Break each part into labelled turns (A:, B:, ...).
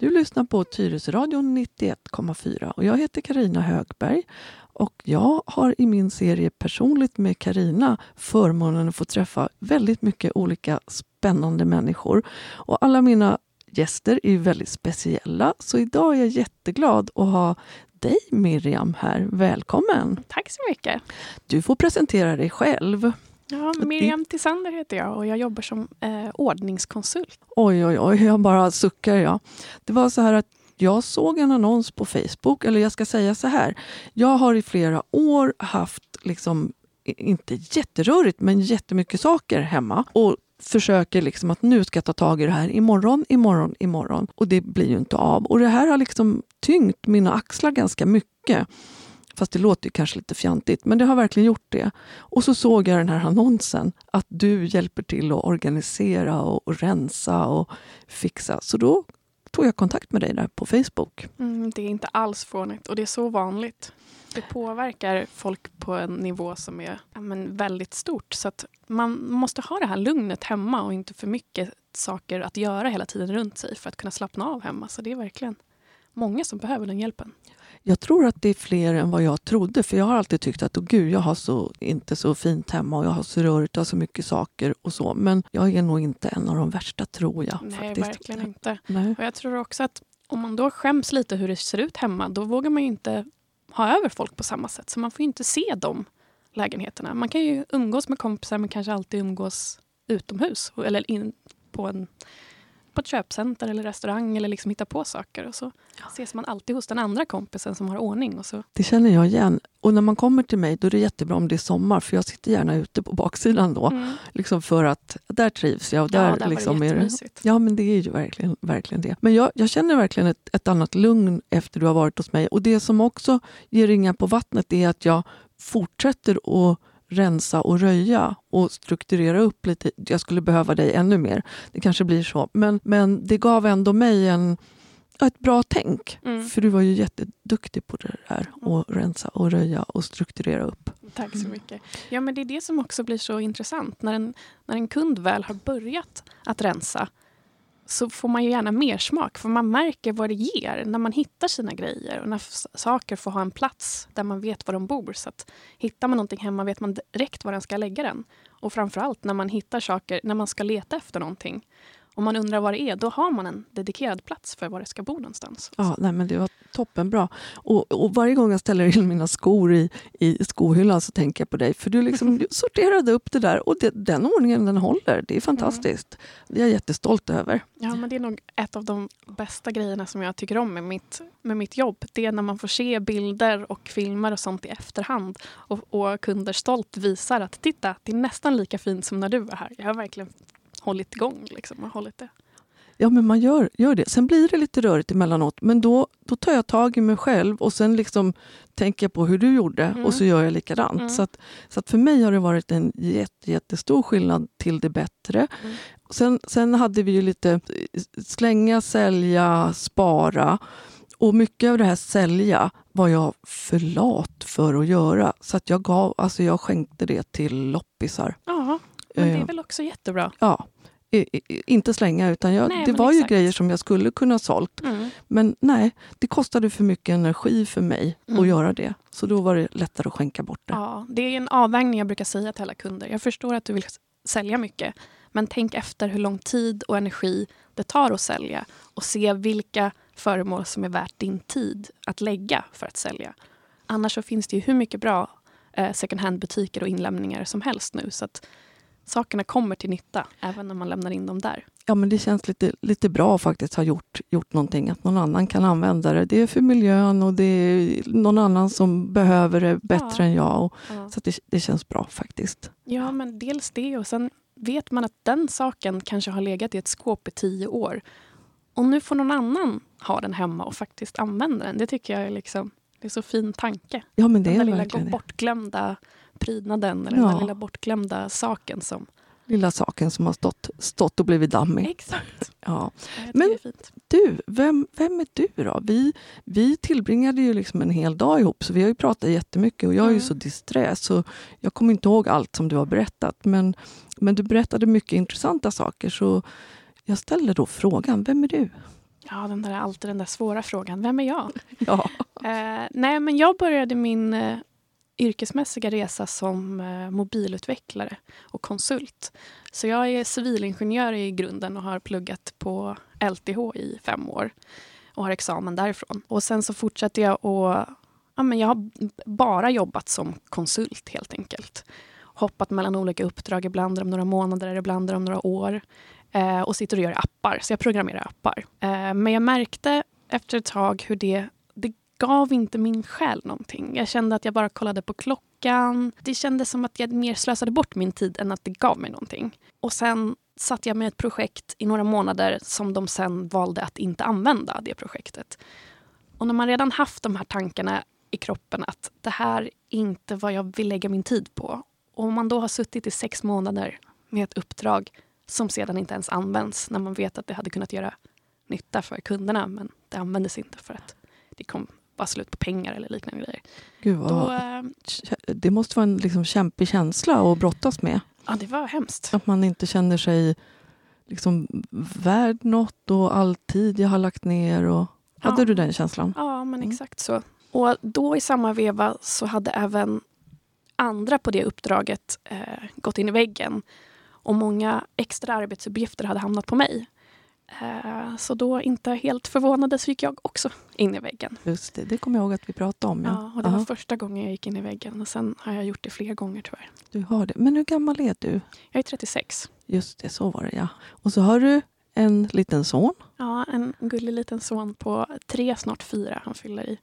A: Du lyssnar på Tyresöradion 91,4 och jag heter Karina Högberg och jag har i min serie Personligt med Karina förmånen att få träffa väldigt mycket olika spännande människor. Och alla mina gäster är väldigt speciella, så idag är jag jätteglad att ha dig Miriam här. Välkommen!
B: Tack så mycket!
A: Du får presentera dig själv.
B: Ja, Miriam Tisander heter jag och jag jobbar som eh, ordningskonsult.
A: Oj, oj, oj, jag bara suckar. Ja. Det var så här att jag såg en annons på Facebook, eller jag ska säga så här. Jag har i flera år haft, liksom, inte jätterörigt, men jättemycket saker hemma. Och försöker liksom att nu ska jag ta tag i det här imorgon, imorgon, imorgon. Och det blir ju inte av. Och det här har liksom tyngt mina axlar ganska mycket. Fast det låter kanske lite fjantigt, men det har verkligen gjort det. Och så såg jag den här annonsen, att du hjälper till att organisera och, och rensa och fixa. Så då tog jag kontakt med dig där på Facebook.
B: Mm, det är inte alls fånigt och det är så vanligt. Det påverkar folk på en nivå som är ja, men väldigt stort. Så att man måste ha det här lugnet hemma och inte för mycket saker att göra hela tiden runt sig för att kunna slappna av hemma. Så det är verkligen många som behöver den hjälpen.
A: Jag tror att det är fler än vad jag trodde. För jag har alltid tyckt att oh, gud, jag har så, inte så fint hemma och jag har så rörigt och så mycket saker och så. Men jag är nog inte en av de värsta, tror jag.
B: Nej,
A: faktiskt.
B: verkligen inte.
A: Nej.
B: Och jag tror också att om man då skäms lite hur det ser ut hemma, då vågar man ju inte ha över folk på samma sätt. Så man får inte se de lägenheterna. Man kan ju umgås med kompisar men kanske alltid umgås utomhus. Eller in på en på ett köpcenter eller restaurang eller liksom hitta på saker. Och så ses man alltid hos den andra kompisen som har ordning. Och så.
A: Det känner jag igen. Och när man kommer till mig då är det jättebra om det är sommar för jag sitter gärna ute på baksidan då.
B: Mm.
A: Liksom för att där trivs jag. Och där
B: ja, där
A: liksom
B: var det
A: är det, ja, men det är ju verkligen, verkligen det. Men jag, jag känner verkligen ett, ett annat lugn efter du har varit hos mig. Och det som också ger ringar på vattnet är att jag fortsätter att rensa och röja och strukturera upp lite. Jag skulle behöva dig ännu mer. Det kanske blir så. Men, men det gav ändå mig en, ett bra tänk.
B: Mm.
A: För du var ju jätteduktig på det där. Att rensa och röja och strukturera upp.
B: Tack så mycket. Ja, men det är det som också blir så intressant. När en, när en kund väl har börjat att rensa så får man ju gärna mer smak för man märker vad det ger när man hittar sina grejer och när saker får ha en plats där man vet var de bor. Så att hittar man någonting hemma vet man direkt var den ska lägga den. Och framförallt när man hittar saker, när man ska leta efter någonting. Om man undrar vad det är, då har man en dedikerad plats för var det ska bo någonstans.
A: Ja, nej, men det var toppenbra. Och, och varje gång jag ställer in mina skor i, i skohyllan så tänker jag på dig. För du liksom sorterade upp det där och det, den ordningen den håller. Det är fantastiskt. Det är jag jättestolt över.
B: Ja, men det är nog ett av de bästa grejerna som jag tycker om med mitt, med mitt jobb. Det är när man får se bilder och filmer och sånt i efterhand och, och kunder stolt visar att titta, det är nästan lika fint som när du var här. Jag har verkligen hållit igång. Liksom, och hållit det.
A: Ja, men man gör, gör det. Sen blir det lite rörigt emellanåt, men då, då tar jag tag i mig själv och sen liksom tänker jag på hur du gjorde
B: Mm.
A: och så gör jag likadant.
B: Mm.
A: Så, att, så att för mig har det varit en jätte, jättestor skillnad till det bättre.
B: Mm.
A: Sen, sen hade vi ju lite slänga, sälja, spara. Och mycket av det här sälja var jag för lat för att göra. Så att jag, gav, alltså jag skänkte det till loppisar.
B: Ja, men det är väl också jättebra.
A: Ja, inte slänga, utan jag,
B: Nej,
A: det var ju
B: exakt.
A: grejer som jag skulle kunna ha sålt.
B: Mm.
A: Men nej, det kostade för mycket energi för mig
B: Mm.
A: att göra det. Så då var det lättare att skänka bort det.
B: Ja, det är en avvägning jag brukar säga till alla kunder. Jag förstår att du vill sälja mycket, men tänk efter hur lång tid och energi det tar att sälja och se vilka föremål som är värt din tid att lägga för att sälja. Annars så finns det ju hur mycket bra eh, second hand-butiker och inlämningar som helst nu. Så att sakerna kommer till nytta även när man lämnar in dem där.
A: Ja, men det känns lite, lite bra att faktiskt ha gjort, gjort någonting. Att någon annan kan använda det. Det är för miljön och det är någon annan som behöver det bättre
B: Ja.
A: än jag. Och,
B: Ja.
A: så det, det känns bra faktiskt.
B: Ja, men dels det och sen vet man att den saken kanske har legat i ett skåp i tio år. Och nu får någon annan ha den hemma och faktiskt använda den. Det tycker jag är liksom, det är så fin tanke.
A: Ja, men det
B: den
A: är
B: där lilla bortglömda prydnaden eller den
A: Ja.
B: där lilla bortglömda saken som...
A: Lilla saken som har stått, stått och blivit dammig.
B: Exakt.
A: Ja. Men-. Du, vem, vem är du då? Vi, vi tillbringade ju liksom en hel dag ihop så vi har ju pratat jättemycket och jag är ju
B: Mm.
A: så disträ så jag kommer inte ihåg allt som du har berättat. Men, men du berättade mycket intressanta saker så jag ställer då frågan, vem är du?
B: Ja, den där, alltid den där svåra frågan. Vem är jag?
A: Ja.
B: Eh, nej, men jag började min eh, yrkesmässiga resa som eh, mobilutvecklare och konsult. Så jag är civilingenjör i grunden och har pluggat på LTH i fem år och har examen därifrån. Och sen så fortsätter jag och ja, men jag har bara jobbat som konsult helt enkelt. Hoppat mellan olika uppdrag, ibland om några månader, ibland om några år. Eh, och sitter och gör appar, så jag programmerar appar. Eh, men jag märkte efter ett tag hur det gav inte min själ någonting. Jag kände att jag bara kollade på klockan. Det kändes som att jag mer slösade bort min tid än att det gav mig någonting. Och sen satte jag med ett projekt i några månader som de sen valde att inte använda, det projektet. Och när man redan haft de här tankarna i kroppen att det här är inte vad jag vill lägga min tid på. Och om man då har suttit i sex månader med ett uppdrag som sedan inte ens används när man vet att det hade kunnat göra nytta för kunderna men det användes inte för att det kom bara slut på pengar eller liknande grejer.
A: Gud vad,
B: Då, eh,
A: det måste vara en liksom kämpig känsla att brottas med.
B: ja, det var hemskt.
A: Att man inte känner sig liksom värd något och all tid jag har lagt ner. Och, hade
B: Ja.
A: du den känslan?
B: Ja, men
A: Mm.
B: exakt så. Och då i samma veva så hade även andra på det uppdraget eh, gått in i väggen. Och många extra arbetsuppgifter hade hamnat på mig. Eh, så då, inte helt förvånade, så gick jag också in i väggen.
A: Just det, det kommer jag ihåg att vi pratade om. Ja.
B: Ja, och det var
A: Ja,
B: första gången jag gick in i väggen. Och sen har jag gjort det fler gånger tyvärr.
A: du har det. Men hur gammal är du?
B: Jag är 36.
A: Just det, så var det ja. Och så har du en liten son.
B: Ja, en gullig liten son på tre, snart fyra. Han fyller i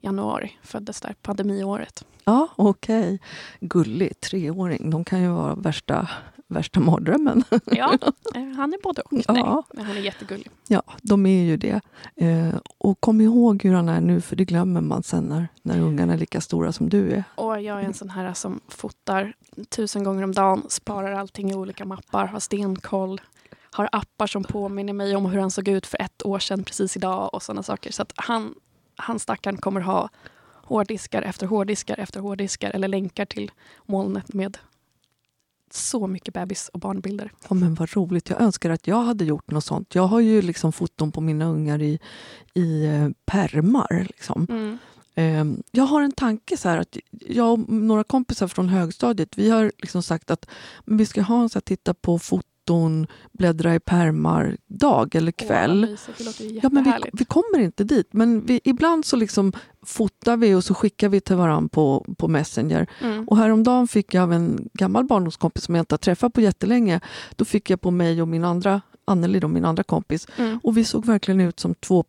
B: januari. Föddes där pandemiåret.
A: Ja, okej. Gullig, treåring. De kan ju vara värsta, värsta mardrömmen.
B: Ja, han är både och.
A: Ja.
B: Nej, men han är jättegullig.
A: Ja, de är ju det. Eh, och kom ihåg hur han är nu, för det glömmer man sen när, när ungarna är lika stora som du är.
B: Och jag är en sån här som fotar tusen gånger om dagen, sparar allting i olika mappar, har stenkoll, har appar som påminner mig om hur han såg ut för ett år sedan precis idag och sådana saker. Så att han, han stackaren kommer ha hårddiskar efter hårddiskar efter hårddiskar eller länkar till molnet med så mycket bebis och barnbilder.
A: Ja, men vad roligt. Jag önskar att jag hade gjort något sånt. Jag har ju liksom foton på mina ungar i, i eh, pärmar. Liksom.
B: Mm.
A: Eh, jag har en tanke så att jag och några kompisar från högstadiet, vi har liksom sagt att vi ska ha en så här, titta på foton, bläddra i pärmar dag eller
B: Åh,
A: kväll.
B: ju
A: Ja, men vi, vi kommer inte dit, men vi, ibland så liksom fotar vi och så skickar vi till varandra på, på Messenger.
B: Mm.
A: Och häromdagen fick jag av en gammal barndomskompis som jag inte har träffat på jättelänge. Då fick jag på mig och min andra, Anneli, då, min andra kompis.
B: Mm.
A: Och vi såg verkligen ut som två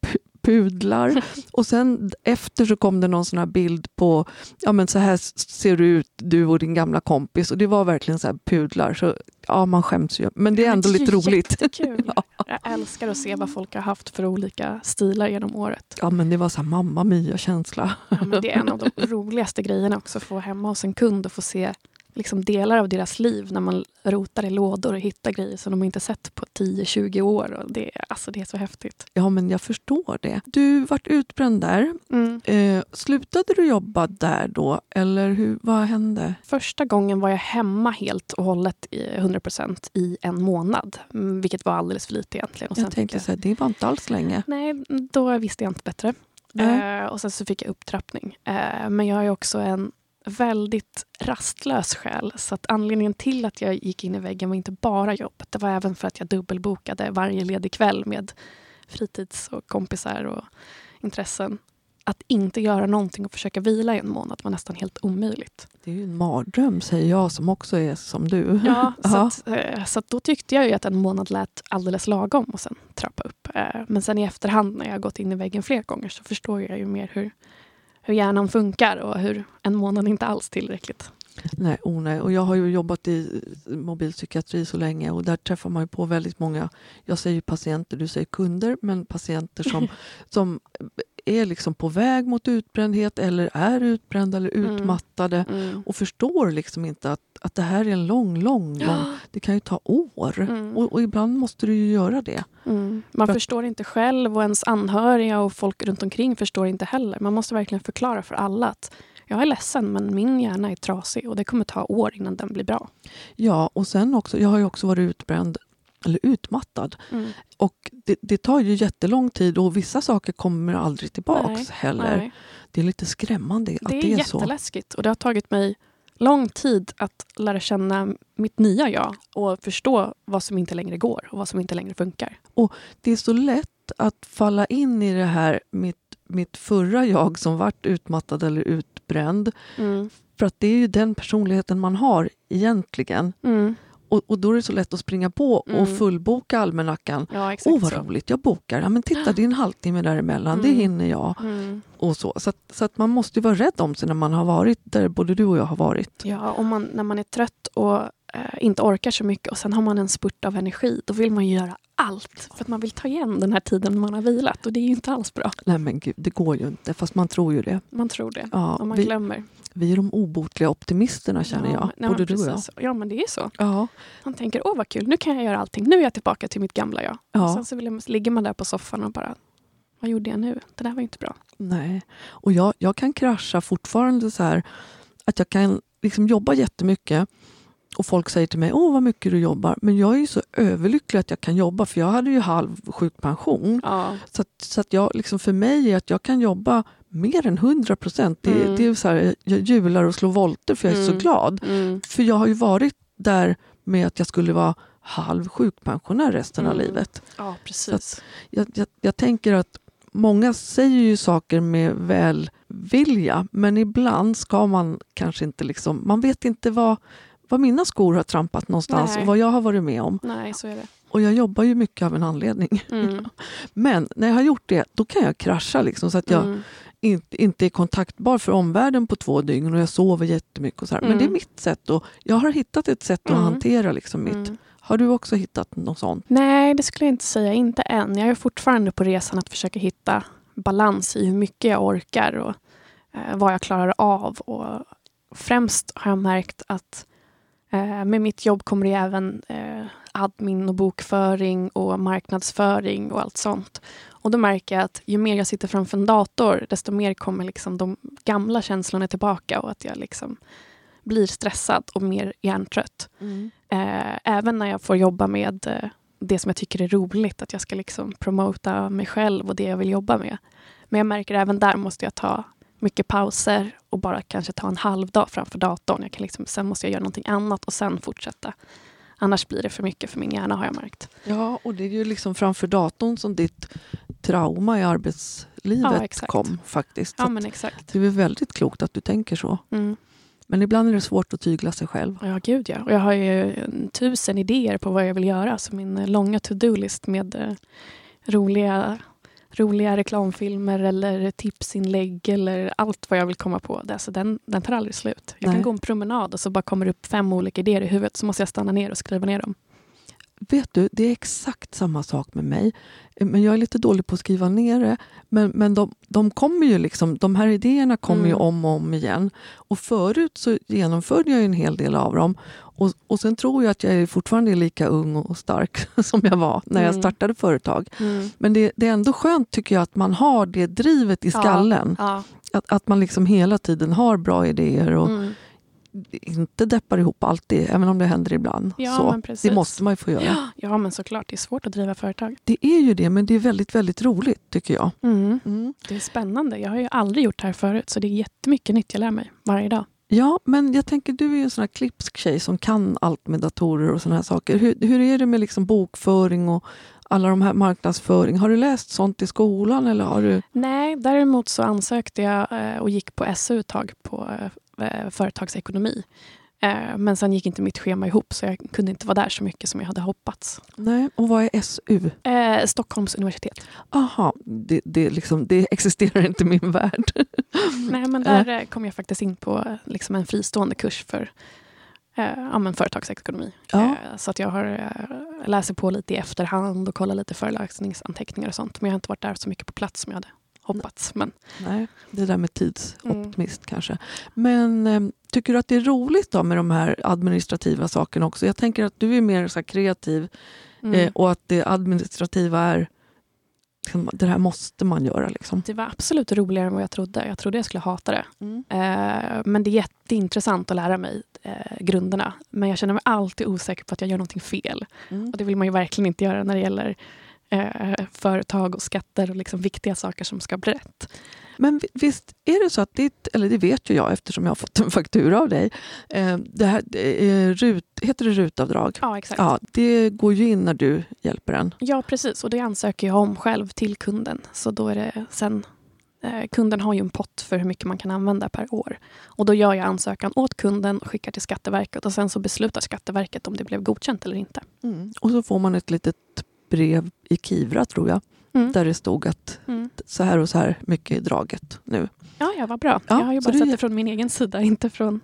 A: pudlar. och sen efter så kom det någon sån här bild på, ja men så här ser du ut, du och din gamla kompis. Och det var verkligen så pudlar. Så ja, man skäms ju. Men det är ändå
B: ju
A: lite roligt.
B: jättekul. Jag älskar att se vad folk har haft för olika stilar genom året.
A: Ja, men det var så här mamma mia-känsla.
B: Ja, men det är en av de roligaste grejerna också, att få hemma hos en kund och få se liksom delar av deras liv när man rotar i lådor och hittar grejer som de inte sett på 10-20 år. Och det, är- alltså, det är så häftigt.
A: Ja, men jag förstår det. Du vart utbränd där.
B: Mm.
A: Eh, slutade du jobba där då? Eller hur, vad hände?
B: Första gången var jag hemma helt och hållet i 100% i en månad. mm, Vilket var alldeles för lite egentligen. Och
A: Jag tänkte så här, det var inte alls länge.
B: Nej, då visste jag inte bättre.
A: Nej.
B: Eh, och sen så fick jag upptrappning. Eh, men jag är också en väldigt rastlös själ. Så att anledningen till att jag gick in i väggen var inte bara jobbet. Det var även för att jag dubbelbokade varje ledig kväll med fritids och kompisar och intressen. Att inte göra någonting och försöka vila i en månad var nästan helt omöjligt.
A: Det är ju en mardröm säger jag som också är som du.
B: Ja, så, att, eh, så att då tyckte jag ju att en månad lät alldeles lagom och sen trappa upp. Eh, Men sen i efterhand när jag gått in i väggen fler gånger så förstår jag ju mer hur, hur hjärnan funkar och hur en månad inte alls tillräckligt.
A: Nej, oh nej. Och jag har ju jobbat i mobilpsykiatri så länge och där träffar man ju på väldigt många, jag säger patienter, du säger kunder, men patienter som, som är liksom på väg mot utbrändhet eller är utbrända eller
B: Mm.
A: utmattade
B: Mm.
A: och förstår liksom inte att, att det här är en lång, lång, lång... Det kan ju ta år.
B: Mm.
A: Och, och ibland måste du ju göra det.
B: Mm. Man
A: För-
B: förstår inte själv och ens anhöriga och folk runt omkring förstår inte heller. Man måste verkligen förklara för alla att jag är ledsen men min hjärna är trasig och det kommer ta år innan den blir bra.
A: Ja, och sen också, jag har ju också varit utbränd eller utmattad.
B: Mm.
A: Och det, det tar ju jättelång tid och vissa saker kommer aldrig tillbaks
B: Nej,
A: heller.
B: Nej.
A: Det är lite skrämmande att
B: Det är,
A: det är så.
B: jätteläskigt och det har tagit mig lång tid att lära känna mitt nya jag och förstå vad som inte längre går och vad som inte längre funkar.
A: Det är så lätt att falla in i det här mitt, mitt förra jag som vart utmattad eller utbränd.
B: Mm.
A: För att det är ju den personligheten man har egentligen.
B: Mm.
A: Och, och då är det så lätt att springa på och
B: Mm.
A: fullboka almanackan.
B: Ja,
A: Åh vad
B: så.
A: roligt, jag bokar. Ja, men titta, det är en halvtimme däremellan. Det
B: Mm.
A: hinner jag.
B: Mm.
A: Och så så, att, så att man måste ju vara rädd om sig när man har varit där både du och jag har varit.
B: Ja, om man, när man är trött och eh, inte orkar så mycket och sen har man en spurt av energi, då vill man ju göra allt för att man vill ta igen den här tiden man har vilat och det är ju inte alls bra.
A: Nej men gud, det går ju inte. Fast man tror ju det.
B: Man tror det
A: Ja,
B: och man
A: vi,
B: glömmer.
A: Vi är de obotliga optimisterna känner
B: ja,
A: jag.
B: nej,
A: både du och jag.
B: Ja, men det är så.
A: Ja,
B: Man tänker, åh vad kul, nu kan jag göra allting. Nu är jag tillbaka till mitt gamla jag. Och
A: ja,
B: sen så jag, ligger man där på soffan och bara, vad gjorde jag nu? Det där var inte bra.
A: nej. Och jag, jag kan krascha fortfarande så här att jag kan liksom jobba jättemycket och folk säger till mig, åh vad mycket du jobbar. Men jag är ju så överlycklig att jag kan jobba för jag hade ju halv sjukpension.
B: Ja.
A: Så, att, så att jag, liksom för mig är att jag kan jobba mer än 100 procent. Det,
B: Mm.
A: det är så här, jag jular och slår volter för jag är så
B: Mm.
A: glad.
B: Mm.
A: För jag har ju varit där med att jag skulle vara halv sjukpensionär resten av
B: Mm.
A: livet.
B: ja, precis.
A: Jag, jag, jag tänker att många säger ju saker med välvilja men ibland ska man kanske inte liksom... Man vet inte vad, vad mina skor har trampat någonstans
B: Nej.
A: och vad jag har varit med om.
B: Nej, så är det.
A: Och jag jobbar ju mycket av en anledning.
B: Mm.
A: Men när jag har gjort det, då kan jag krascha liksom, så att jag
B: Mm.
A: Inte, inte är kontaktbar för omvärlden på två dygn och jag sover jättemycket. Och så här. Men
B: Mm.
A: det är mitt sätt. Och jag har hittat ett sätt att
B: Mm.
A: hantera liksom mitt.
B: Mm.
A: Har du också hittat något sånt?
B: Nej, det skulle jag inte säga. Inte än. Jag är fortfarande på resan att försöka hitta balans i hur mycket jag orkar och eh, vad jag klarar av. Och främst har jag märkt att eh, med mitt jobb kommer det även eh, admin och bokföring och marknadsföring och allt sånt. Och då märker jag att ju mer jag sitter framför en dator, desto mer kommer liksom de gamla känslorna tillbaka och att jag liksom blir stressad och mer hjärntrött. Eh, även när jag får jobba med eh, det som jag tycker är roligt, att jag ska liksom promota mig själv och det jag vill jobba med. Men jag märker även där måste jag ta mycket pauser och bara kanske ta en halv dag framför datorn. Jag kan liksom, sen måste jag göra någonting annat och sen fortsätta. Annars blir det för mycket för min hjärna har jag märkt.
A: Ja, och det är ju liksom framför datorn som ditt trauma i arbetslivet
B: Ja,
A: kom faktiskt.
B: Ja men exakt.
A: det är väl väldigt klokt att du tänker så.
B: Mm.
A: Men ibland är det svårt att tygla sig själv.
B: Ja, gud ja. Och jag har ju en tusen idéer på vad jag vill göra. Så min långa to-do-list med eh, roliga, roliga reklamfilmer eller tipsinlägg eller allt vad jag vill komma på. Det, så den, den tar aldrig slut. Jag
A: Nej.
B: kan gå en promenad och så bara kommer det upp fem olika idéer i huvudet. Så måste jag stanna ner och skriva ner dem.
A: Vet du, det är exakt samma sak med mig. Men jag är lite dålig på att skriva ner det. Men, men de, de kommer ju liksom, de här idéerna kommer ju
B: Mm.
A: om och om igen. Och förut så genomförde jag ju en hel del av dem. Och, och sen tror jag att jag är fortfarande är lika ung och stark som jag var när jag
B: Mm.
A: startade företag. Men det, det är ändå skönt tycker jag att man har det drivet i
B: Ja.
A: skallen.
B: Ja.
A: Att, att man liksom hela tiden har bra idéer och
B: Mm.
A: Inte deppar ihop alltid, även om det händer ibland.
B: Ja,
A: så.
B: men precis.
A: Det måste man ju få göra.
B: Ja, men såklart. Det är svårt att driva företag.
A: Det är ju det, men det är väldigt, väldigt roligt tycker jag.
B: Mm.
A: Mm.
B: Det är spännande. Jag har ju aldrig gjort det här förut. Så det är jättemycket nytt jag lär mig varje dag.
A: Ja, men jag tänker du är ju en sån här klipsk tjej som kan allt med datorer och såna här saker. Hur, hur är det med liksom bokföring och alla de här marknadsföring? Har du läst sånt i skolan eller har du?
B: Nej, däremot så ansökte jag eh, och gick på SU ett tag på eh, företagsekonomi. Eh, Men sen gick inte mitt schema ihop så jag kunde inte vara där så mycket som jag hade hoppats.
A: Nej, och vad är SU?
B: Eh, Stockholms universitet.
A: Aha, det, det, liksom, det existerar inte i min värld.
B: Nej, men där eh, kom jag faktiskt in på eh, liksom en fristående kurs för eh, ja, men företagsekonomi.
A: Ja.
B: Så att jag har, läser på lite i efterhand och kollar lite föreläsningsanteckningar och sånt. Men jag har inte varit där så mycket på plats som jag hade hoppats. Men
A: Nej, det där med tidsoptimist kanske. Men eh, tycker du att det är roligt då med de här administrativa sakerna också? Jag tänker att du är mer så kreativ
B: mm.
A: eh, och att det administrativa är det här måste man göra. Liksom.
B: Det var absolut roligare än vad jag trodde. Jag trodde jag skulle hata det.
A: Mm.
B: Eh, men det är jätteintressant att lära mig eh, grunderna. Men jag känner mig alltid osäker på att jag gör någonting fel.
A: Mm.
B: Och det vill man ju verkligen inte göra när det gäller eh, företag och skatter och liksom viktiga saker som ska bli rätt.
A: Men visst är det så att ditt, eller det vet ju jag eftersom jag har fått en faktura av dig, eh, det här, eh, RUT, heter det rutavdrag?
B: Ja, exakt.
A: Ja, det går ju in när du hjälper en.
B: Ja, precis. Och det ansöker jag om själv till kunden. Så då är det sen eh, Kunden har ju en pott för hur mycket man kan använda per år. Och Då gör jag ansökan åt kunden och skickar till Skatteverket. Och Sen så beslutar Skatteverket om det blev godkänt eller inte.
A: Mm. Och så får man ett litet brev i Kivra, tror jag,
B: Mm.
A: där det stod att
B: Mm.
A: så här och så här mycket är draget nu.
B: Ja, ja, vad bra.
A: Ja,
B: jag har ju
A: så
B: bara
A: det
B: sett
A: är-
B: det från min egen sida, inte från...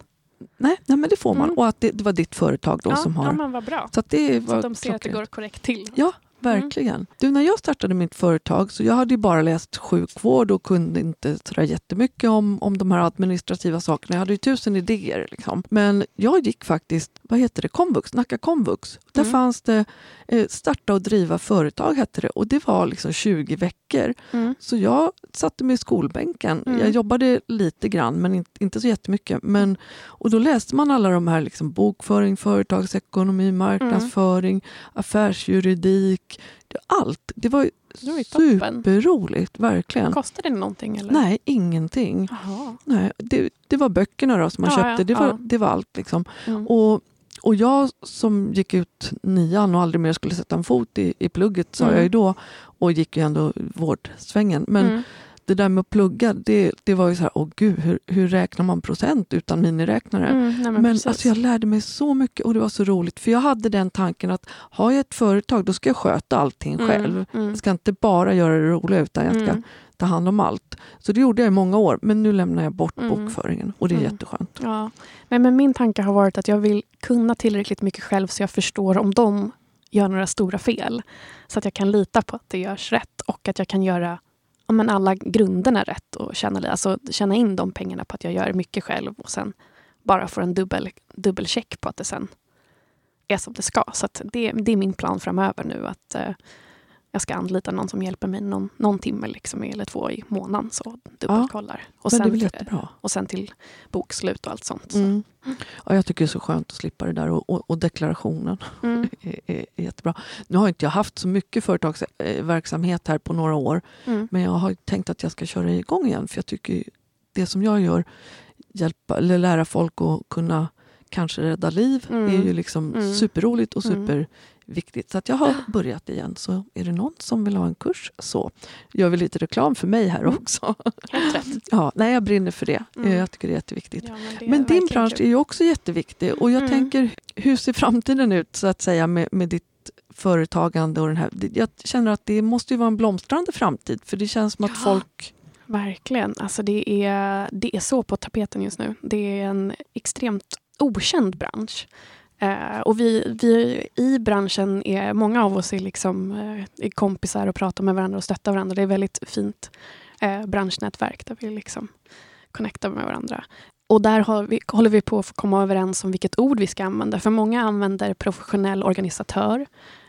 A: Nej, nej men det får man.
B: Mm.
A: Och att det, det var ditt företag då
B: ja,
A: som har...
B: ja, men vad bra.
A: Så att det
B: Så
A: var
B: att de ser att det
A: klockrent.
B: går korrekt till.
A: Ja, verkligen. Du, när jag startade mitt företag så jag hade bara läst sjukvård och kunde inte sådär jättemycket om, om de här administrativa sakerna. Jag hade ju tusen idéer. Liksom. Men jag gick faktiskt, vad heter det, komvux, Nacka komvux. Där
B: Mm.
A: fanns det eh, starta och driva företag hette det och det var liksom 20 veckor.
B: Mm.
A: Så jag satte mig i skolbänken.
B: Mm.
A: Jag jobbade lite grann men inte, inte så jättemycket. Men, och då läste man alla de här liksom, bokföring, företagsekonomi, marknadsföring, affärsjuridik. Allt. Det var
B: Det
A: superroligt, verkligen.
B: Kostade det någonting? Eller?
A: Nej, ingenting. Nej, det, det var böckerna då som man
B: Ja,
A: köpte.
B: ja,
A: det, var,
B: ja.
A: det var allt. Liksom.
B: Mm.
A: Och, och jag som gick ut nian och aldrig mer skulle sätta en fot i, i plugget sa
B: Mm.
A: jag ju då och gick ju ändå vårdsvängen. Men
B: Mm.
A: Det där med att plugga, det, det var ju så här, åh gud, hur, hur räknar man procent utan miniräknare?
B: Mm, nej, men
A: Men alltså, jag lärde mig så mycket och det var så roligt. För jag hade den tanken att har jag ett företag då ska jag sköta allting
B: Mm,
A: själv.
B: mm,
A: Jag ska inte bara göra det roliga utan jag ska
B: mm.
A: ta hand om allt. Så det gjorde jag i många år. Men nu lämnar jag bort
B: Mm.
A: bokföringen och det är
B: Mm.
A: jätteskönt.
B: Ja. Nej, men min tanke har varit att jag vill kunna tillräckligt mycket själv så jag förstår om de gör några stora fel. Så att jag kan lita på att det görs rätt och att jag kan göra ja, men alla grunderna rätt och tjäna alltså, tjäna in de pengarna på att jag gör mycket själv och sen bara får en dubbel, dubbelcheck på att det sen är som det ska. Så att det, det är min plan framöver nu att eh, jag ska anlita någon som hjälper mig någon, någon timme liksom, eller två i månaden så dubbelkollar. och,
A: det är
B: sen,
A: jättebra.
B: och sen till bokslut och allt sånt. Så.
A: Mm. Ja, jag tycker det är så skönt att slippa det där och, och, och deklarationen
B: Mm.
A: är, är, är jättebra. Nu har inte jag haft så mycket företagsverksamhet här på några år
B: Mm.
A: men jag har tänkt att jag ska köra igång igen för jag tycker det som jag gör, hjälpa eller lära folk att kunna kanske rädda liv,
B: Mm.
A: är ju liksom
B: Mm.
A: superroligt och
B: Mm.
A: Superviktigt. Så att jag har börjat igen. Så är det någon som vill ha en kurs så gör vi lite reklam för mig här
B: Mm.
A: också.
B: Helt rätt.
A: Ja, nej, jag brinner för det.
B: Mm.
A: Jag tycker det är jätteviktigt.
B: Ja, men det
A: Men din bransch
B: kul.
A: är ju också jätteviktig och jag
B: Mm.
A: tänker, hur ser framtiden ut så att säga med, med ditt företagande och den här. Jag känner att det måste ju vara en blomstrande framtid för det känns som att
B: Ja.
A: folk...
B: Verkligen. Alltså det, är, det är så på tapeten just nu. Det är en extremt okänd bransch. Eh, och vi, vi i branschen, är många av oss är, liksom, eh, är kompisar och pratar med varandra och stöttar varandra. Det är väldigt fint eh, branschnätverk där vi liksom connectar med varandra. Och där vi, håller vi på att komma överens om vilket ord vi ska använda. För många använder professionell organisatör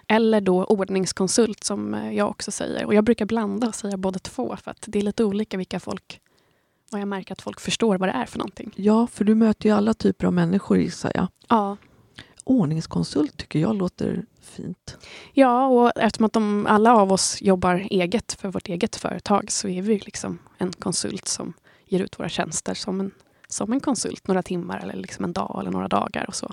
B: eller då ordningskonsult som jag också säger. Och jag brukar blanda och säga båda två för att det är lite olika vilka folk och jag märker att folk förstår vad det är för någonting.
A: Ja, för du möter ju alla typer av människor gissar jag.
B: Ja,
A: Ordningskonsult tycker jag låter fint.
B: ja och eftersom att de, alla av oss jobbar eget för vårt eget företag så är vi liksom en konsult som ger ut våra tjänster som en, som en konsult några timmar eller liksom en dag eller några dagar och så.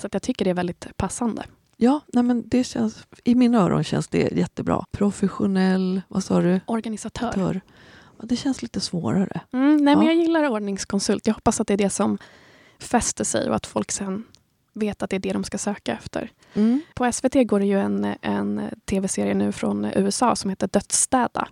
B: Så att jag tycker det är väldigt passande.
A: Ja, nej men det känns, i mina öron känns det jättebra. Professionell, vad sa du?
B: Organisatör.
A: Tör. Det känns lite svårare.
B: Mm, nej, men
A: Ja.
B: jag gillar ordningskonsult. Jag hoppas att det är det som fäster sig och att folk sen vet att det är det de ska söka efter. På SVT går det ju en, en tv-serie nu från USA som heter Dödsstäda.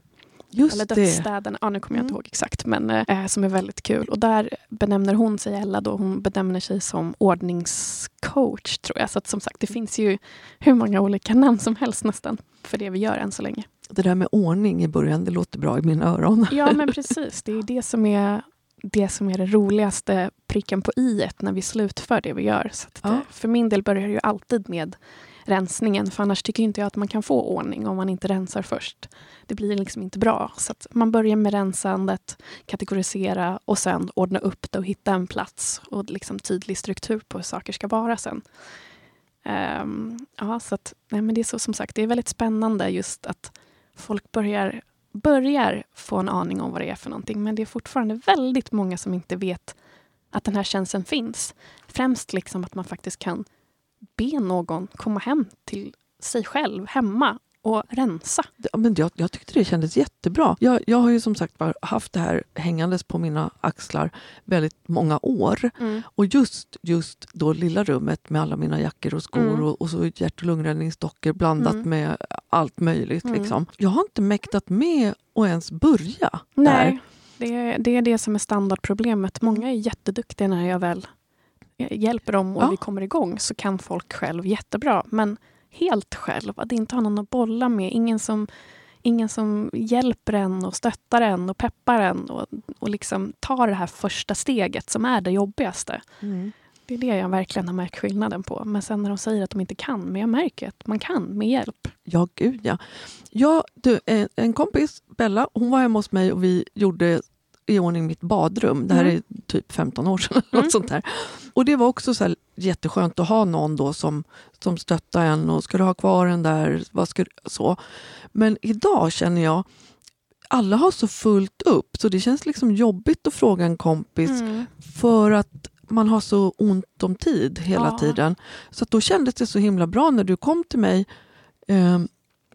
A: Just
B: Eller
A: det.
B: Dödsstäden, ja, nu kommer jag inte
A: Mm.
B: ihåg exakt, men eh, som är väldigt kul. Och där benämner hon sig, Ella, då, hon benämner sig som ordningscoach tror jag. Så att, som sagt, det finns ju hur många olika namn som helst nästan för det vi gör än så länge.
A: Det där med ordning i början, det låter bra i mina öron.
B: Ja, men precis. Det är det som är det som är det roligaste pricken på i när vi slutför det vi gör. Så att det,
A: Ja.
B: För min del börjar ju alltid med rensningen. För annars tycker inte jag att man kan få ordning om man inte rensar först. Det blir liksom inte bra. Så man börjar med rensandet, kategorisera och sen ordna upp det och hitta en plats och liksom tydlig struktur på hur saker ska vara sen. Um, ja, så att, nej, men det är så, som sagt, det är väldigt spännande just att folk börjar, börjar få en aning om vad det är för någonting. Men det är fortfarande väldigt många som inte vet att den här tjänsten finns. Främst liksom att man faktiskt kan be någon komma hem till sig själv hemma och rensa.
A: Men jag, jag tyckte det kändes jättebra. Jag, jag har ju som sagt haft det här hängandes på mina axlar väldigt många år. Mm. Och just, just då lilla rummet med alla mina jackor och skor mm. och, och, så hjärt och lungräddningsdockor blandat mm. med allt möjligt. Mm. Liksom. Jag har inte mäktat med att ens börja
B: Nej.
A: där.
B: Det är, det är det som är standardproblemet. Många är jätteduktiga när jag väl hjälper dem och ja. vi kommer igång så kan folk själv jättebra. Men helt själv, att inte ha någon att bolla med, ingen som, ingen som hjälper en och stöttar en och peppar en och, och liksom tar det här första steget som är det jobbigaste. Mm. Det är det jag verkligen har märkt skillnaden på. Men sen när de säger att de inte kan, men jag märker att man kan med hjälp.
A: Ja, gud ja. ja du, en kompis, Bella, hon var hemma hos mig och vi gjorde i ordning mitt badrum. Det här mm. är typ 15 år sedan. Mm. Något sånt där. Och det var också så här jätteskönt att ha någon då som, som stöttar en och ska du ha kvar den där? Vad ska så. Men idag känner jag alla har så fullt upp så det känns liksom jobbigt att fråga en kompis mm. för att man har så ont om tid hela ja. tiden. Så då kändes det så himla bra när du kom till mig eh,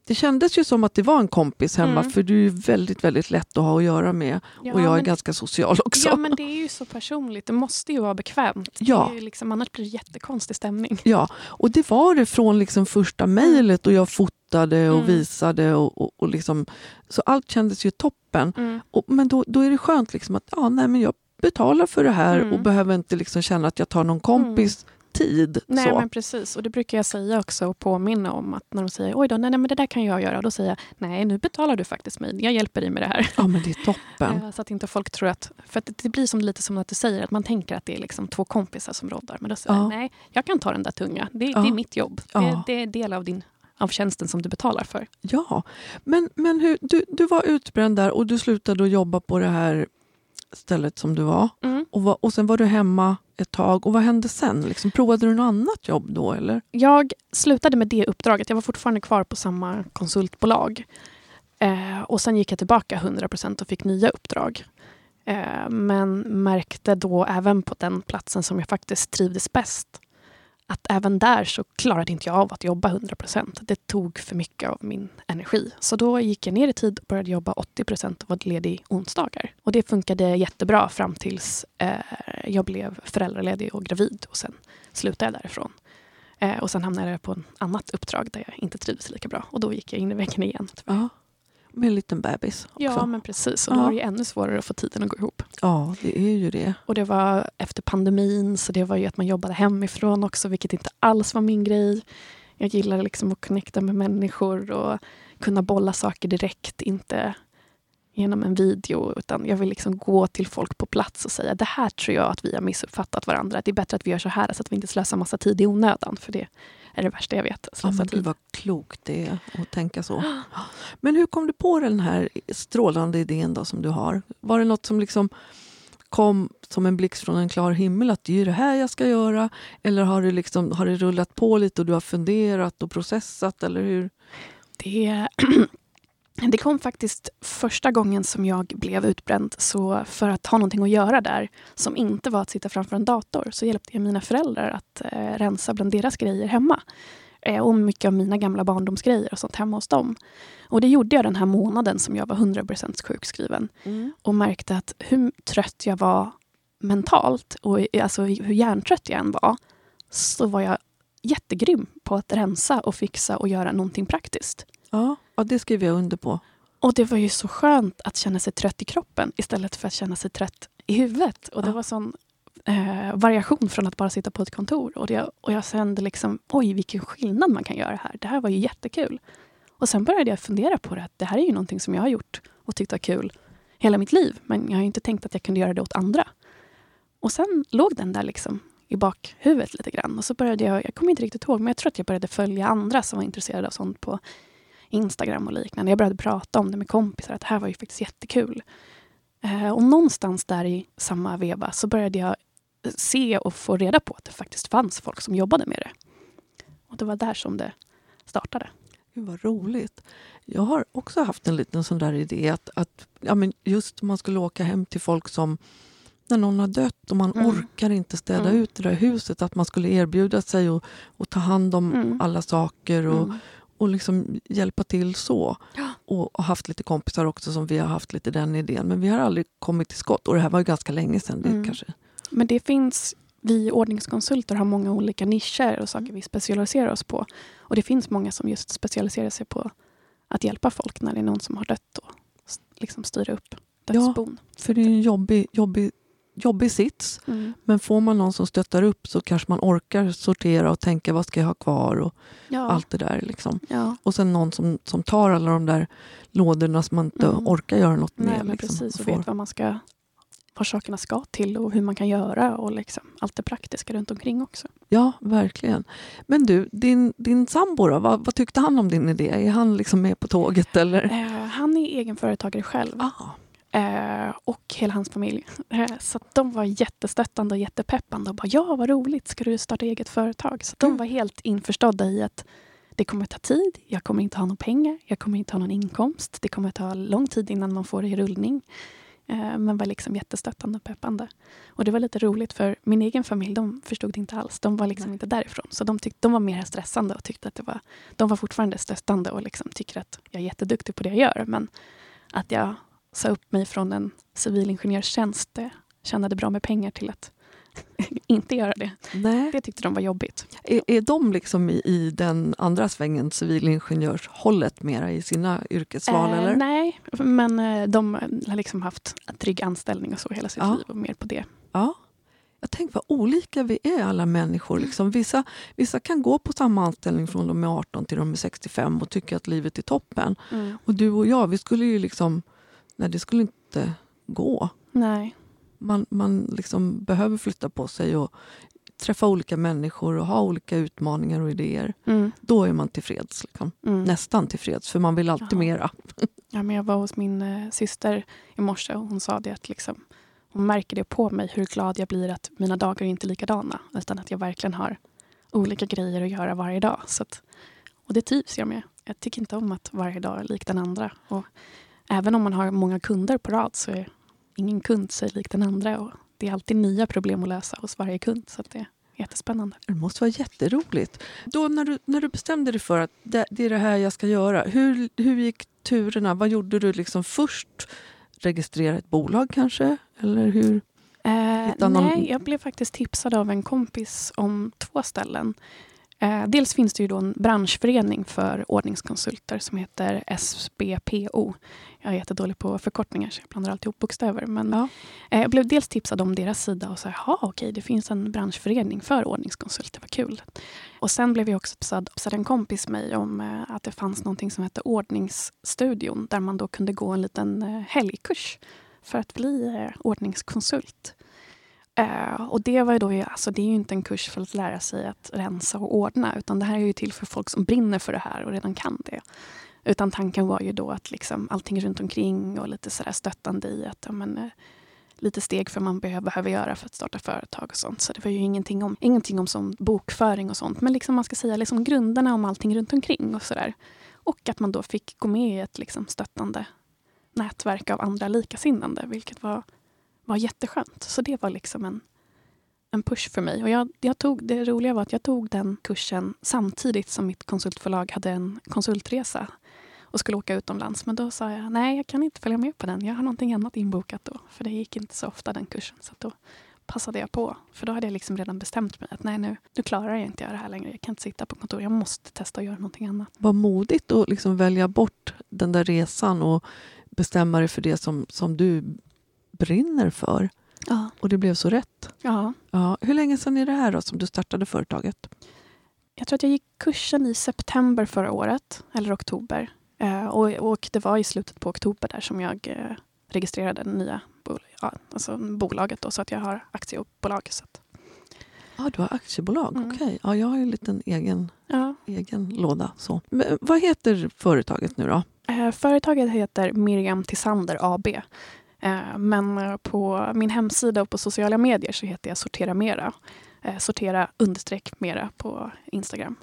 A: det kändes ju som att det var en kompis hemma mm. för du är väldigt väldigt lätt att ha att göra med. Ja, och jag är ganska social också.
B: Ja men det är ju så personligt. Det måste ju vara bekvämt. Ja. liksom, annars blir det jättekonstig stämning.
A: Ja, och det var det från liksom första mm. mejlet och jag fotade och mm. visade. Och, och, och liksom, så allt kändes ju toppen. Mm. Och, men då, då är det skönt liksom att ja, nej, men jag betalar för det här och mm. behöver inte liksom känna att jag tar någon kompis tid.
B: Nej,
A: så.
B: men precis. Och det brukar jag säga också och påminna om att när de säger oj då, nej, nej men det där kan jag göra. Då säger jag nej, nu betalar du faktiskt mig. Jag hjälper dig med det här.
A: Ja, men det är toppen.
B: Eh, så att inte folk tror att... För att det blir som, lite som att du säger, att man tänker att det är liksom två kompisar som roddar. Men då säger ja. jag nej, jag kan ta den där tunga. Det, ja. det är mitt jobb. Ja. Det, det, är del av din av tjänsten som du betalar för.
A: Ja, men, men hur, du, du var utbränd där och du slutade att jobba på det här stället som du var. Mm. Och, var, och sen var du hemma ett tag. Och vad hände sen? Liksom, provade du något annat jobb då? Eller?
B: Jag slutade med det uppdraget. Jag var fortfarande kvar på samma konsultbolag. Eh, och sen gick jag tillbaka 100% och fick nya uppdrag. Eh, men märkte då även på den platsen som jag faktiskt trivdes bäst att även där så klarade inte jag av att jobba 100% Det tog för mycket av min energi. Så då gick jag ner i tid och började jobba 80 och var ledig onsdagar. Och det funkade jättebra fram tills eh, jag blev föräldraledig och gravid. Och sen slutade jag därifrån. Eh, och sen hamnade jag på ett annat uppdrag där jag inte trivdes lika bra. Och då gick jag in i väggen igen.
A: Ja med en liten bebis. Också.
B: Ja, men precis. Och då ja. var det ännu svårare att få tiden att gå ihop.
A: Ja, det är ju det.
B: Och det var efter pandemin, så det var ju att man jobbade hemifrån också, vilket inte alls var min grej. Jag gillar liksom att connecta med människor och kunna bolla saker direkt, inte genom en video. Utan jag vill liksom gå till folk på plats och säga det här tror jag att vi har missuppfattat varandra. Det är bättre att vi gör så här så att vi inte slösar massa tid i onödan. För det är det värsta jag vet.
A: Ja, men gud vad klokt det är att tänka så. Men hur kom du på den här strålande idén då som du har? Var det något som liksom kom som en blixt från en klar himmel att det är det här jag ska göra? Eller har det, liksom, har det rullat på lite och du har funderat och processat? Eller hur?
B: Det Det kom faktiskt första gången som jag blev utbränd. Så för att ha någonting att göra där som inte var att sitta framför en dator så hjälpte jag mina föräldrar att eh, rensa bland deras grejer hemma. Eh, och mycket av mina gamla barndomsgrejer och sånt hemma hos dem. Och det gjorde jag den här månaden som jag var 100% sjukskriven. Mm. Och märkte att hur trött jag var mentalt och alltså hur hjärntrött jag än var så var jag jättegrym på att rensa och fixa och göra någonting praktiskt.
A: Ja, ja, det skriver jag under på.
B: Och det var ju så skönt att känna sig trött i kroppen istället för att känna sig trött i huvudet. Och det ja. var sån eh, variation från att bara sitta på ett kontor. Och, det, och jag kände liksom, oj vilken skillnad man kan göra här. Det här var ju jättekul. Och sen började jag fundera på det, att det här är ju någonting som jag har gjort och tyckt var kul hela mitt liv. Men jag har inte tänkt att jag kunde göra det åt andra. Och sen låg den där liksom i bakhuvudet lite grann. Och så började jag, jag kommer inte riktigt ihåg, men jag tror att jag började följa andra som var intresserade av sånt på Instagram och liknande. Jag började prata om det med kompisar, att det här var ju faktiskt jättekul. Eh, och någonstans där i samma veva så började jag se och få reda på att det faktiskt fanns folk som jobbade med det. Och det var där som det startade.
A: Gud vad roligt. Jag har också haft en liten sån där idé att, att ja, men just man skulle åka hem till folk som när någon har dött och man mm. orkar inte städa mm. ut det där huset, att man skulle erbjuda sig och, och ta hand om mm. alla saker och, mm. Och liksom hjälpa till så.
B: Ja.
A: Och, och, haft lite kompisar också som vi har haft lite den idén. Men vi har aldrig kommit till skott. Och det här var ju ganska länge sedan. Det
B: mm.
A: kanske...
B: Men det finns vi ordningskonsulter har många olika nischer och saker vi specialiserar oss på. Och det finns många som just specialiserar sig på att hjälpa folk när det är någon som har dött och liksom styra upp dödsbon.
A: Ja, för det är en jobbig, jobbig, jobbig sits.
B: Mm.
A: Men får man någon som stöttar upp så kanske man orkar sortera och tänka vad ska jag ha kvar och
B: ja.
A: allt det där. Liksom.
B: Ja.
A: Och sen någon som, som tar alla de där lådorna som man inte mm. orkar göra något
B: Nej,
A: med.
B: Men
A: liksom,
B: precis, och vet vad man ska vad sakerna ska till och hur man kan göra och liksom allt det praktiska runt omkring också.
A: Ja, verkligen. Men du, din, din sambo då, vad, vad tyckte han om din idé? Är han liksom med på tåget? Eller?
B: Eh, han är egenföretagare själv.
A: Ah.
B: Eh, och hela hans familj. Eh, så de var jättestöttande och jättepeppande och bara ja, vad roligt, ska du starta eget företag? Så mm. de var helt införstådda i att det kommer ta tid, jag kommer inte ha några pengar, jag kommer inte ha någon inkomst, det kommer ta lång tid innan man får det i rullning. Eh, men var liksom jättestöttande och peppande. Och det var lite roligt för min egen familj, de förstod det inte alls. De var liksom Nej. inte därifrån. Så de, tyckte, de var mer stressande och tyckte att det var... De var fortfarande stöttande och liksom tycker att jag är jätteduktig på det jag gör. Men att jag sa upp mig från en civilingenjörstjänst, tjänade bra med pengar till att inte göra det.
A: Nej.
B: Det tyckte de var jobbigt.
A: Är, är de liksom i, i den andra svängen, civilingenjörshållet, mera i sina yrkesval?
B: Eh,
A: eller?
B: Nej, men eh, de har liksom haft trygg anställning och så hela sitt
A: ja.
B: liv och mer på det.
A: Ja. Jag tänker vad olika vi är alla människor. Liksom. Vissa, vissa kan gå på samma anställning från de är 18 till de är 65 och tycka att livet är toppen.
B: Mm.
A: Och du och jag, vi skulle ju liksom... Nej, det skulle inte gå.
B: Nej
A: man, man liksom behöver flytta på sig och träffa olika människor och ha olika utmaningar och idéer.
B: Mm.
A: Då är man tillfreds. Liksom.
B: Mm.
A: Nästan tillfreds, för man vill alltid
B: Jaha.
A: mera.
B: ja, men jag var hos min eh, syster i morse och hon sa det att liksom, hon märker det på mig hur glad jag blir att mina dagar är inte är likadana. Utan att jag verkligen har olika grejer att göra varje dag. Så att, och det trivs jag med. Jag tycker inte om att varje dag är lik den andra. Och även om man har många kunder på rad så är ingen kund sig lik den andra. Och det är alltid nya problem att lösa hos varje kund. Så det är jättespännande.
A: Det måste vara jätteroligt. Då när du, när du bestämde dig för att det, det är det här jag ska göra. Hur, hur gick turerna? Vad gjorde du liksom först? Registrera ett bolag kanske? Eller hur?
B: Eh, nej, jag blev faktiskt tipsad av en kompis om två ställen. Eh, dels finns det ju då en branschförening för ordningskonsulter som heter SBPO. Jag är jättedålig på förkortningar så jag blandar alltid ihop bokstäver. Men
A: ja.
B: eh, jag blev dels tipsad om deras sida och sa jaha okej det finns en branschförening för ordningskonsulter, vad kul. Och sen blev jag också tipsad av en kompis mig om eh, att det fanns någonting som hette Ordningsstudion där man då kunde gå en liten helgkurs för att bli ordningskonsult. Uh, och det var ju då, alltså det är ju inte en kurs för att lära sig att rensa och ordna utan det här är ju till för folk som brinner för det här och redan kan det. Utan tanken var ju då att liksom allting runt omkring och lite sådär stöttande i att ja, men, eh, lite steg för man behöver, behöver göra för att starta företag och sånt. Så det var ju ingenting om, ingenting om som bokföring och sånt. Men liksom man ska säga liksom grunderna om allting runt omkring och sådär. Och att man då fick gå med i ett liksom stöttande nätverk av andra likasinnande, vilket var var jätteskönt. Så det var liksom en, en push för mig. Och jag, jag tog, det roliga var att jag tog den kursen samtidigt som mitt konsultförlag hade en konsultresa och skulle åka utomlands. Men då sa jag nej, jag kan inte följa med på den. Jag har någonting annat inbokat då. För det gick inte så ofta den kursen. Så då passade jag på. För då hade jag liksom redan bestämt mig att nej, nu, nu klarar jag inte det här längre. Jag kan inte sitta på kontor. Jag måste testa att göra någonting annat.
A: Vad modigt att liksom välja bort den där resan och bestämma dig för det som, som du brinner för.
B: Ja.
A: Och det blev så rätt.
B: Ja.
A: Ja. Hur länge sedan är det här då, som du startade företaget?
B: Jag tror att jag gick kursen i september förra året, eller oktober. Eh, och, och, det var i slutet på oktober där som jag eh, registrerade det nya bol ja, alltså bolaget. Då, så att jag har aktiebolag. Så att.
A: Ja, du har aktiebolag,
B: Mm.
A: okej. Ja, jag har ju en liten egen,
B: Ja.
A: egen låda. Så. Men, vad heter företaget nu då?
B: Eh, företaget heter Miriam Tissander AB. Eh, men eh, på min hemsida och på sociala medier så heter jag Sortera Mera. Eh, sortera understreck Mera på Instagram.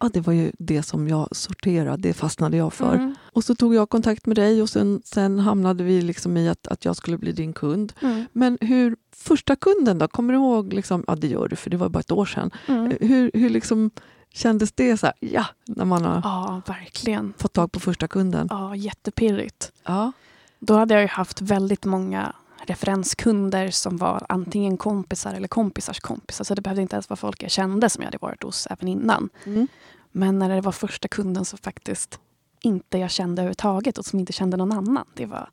A: Ja, det var ju det som jag sorterade, det fastnade jag för.
B: Mm.
A: Och så tog jag kontakt med dig och sen, sen hamnade vi liksom i att, att jag skulle bli din kund.
B: Mm.
A: Men hur, första kunden då, kommer du ihåg? Liksom, ja, det gör du för det var bara ett år sedan.
B: Mm.
A: Hur, hur liksom kändes det så här, ja, när man har
B: Ja, verkligen.
A: fått tag på första kunden?
B: Ja, jättepirrigt.
A: Ja.
B: Då hade jag ju haft väldigt många referenskunder som var antingen kompisar eller kompisars kompisar. Så det behövde inte ens vara folk jag kände som jag hade varit hos även innan.
A: Mm.
B: Men när det var första kunden som faktiskt inte jag kände överhuvudtaget och som inte kände någon annan. Det var,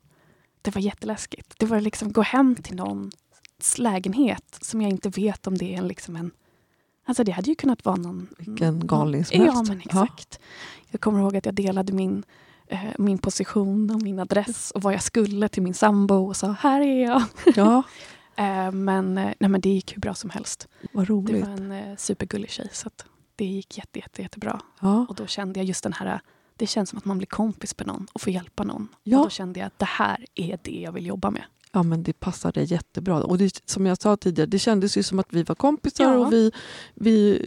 B: det var jätteläskigt. Det var liksom gå hem till någons lägenhet som jag inte vet om det är en, liksom en Alltså det hade ju kunnat vara någon...
A: Vilken galning som
B: Ja,
A: helst.
B: men exakt. Jag kommer ihåg att jag delade min, min position och min adress och vad jag skulle till min sambo och sa här är jag.
A: Ja,
B: Eh, men, eh, nej, men det gick hur bra som helst.
A: vad
B: Det
A: roligt.
B: var en eh, supergullig tjej så det gick jätte, jätte, jättebra.
A: Ja.
B: Och då kände jag just den här, det känns som att man blir kompis med någon och får hjälpa någon.
A: Ja.
B: Och då kände jag att det här är det jag vill jobba med.
A: Ja, men det passade jättebra. Och det, som jag sa tidigare, det kändes ju som att vi var kompisar
B: Ja.
A: och vi, vi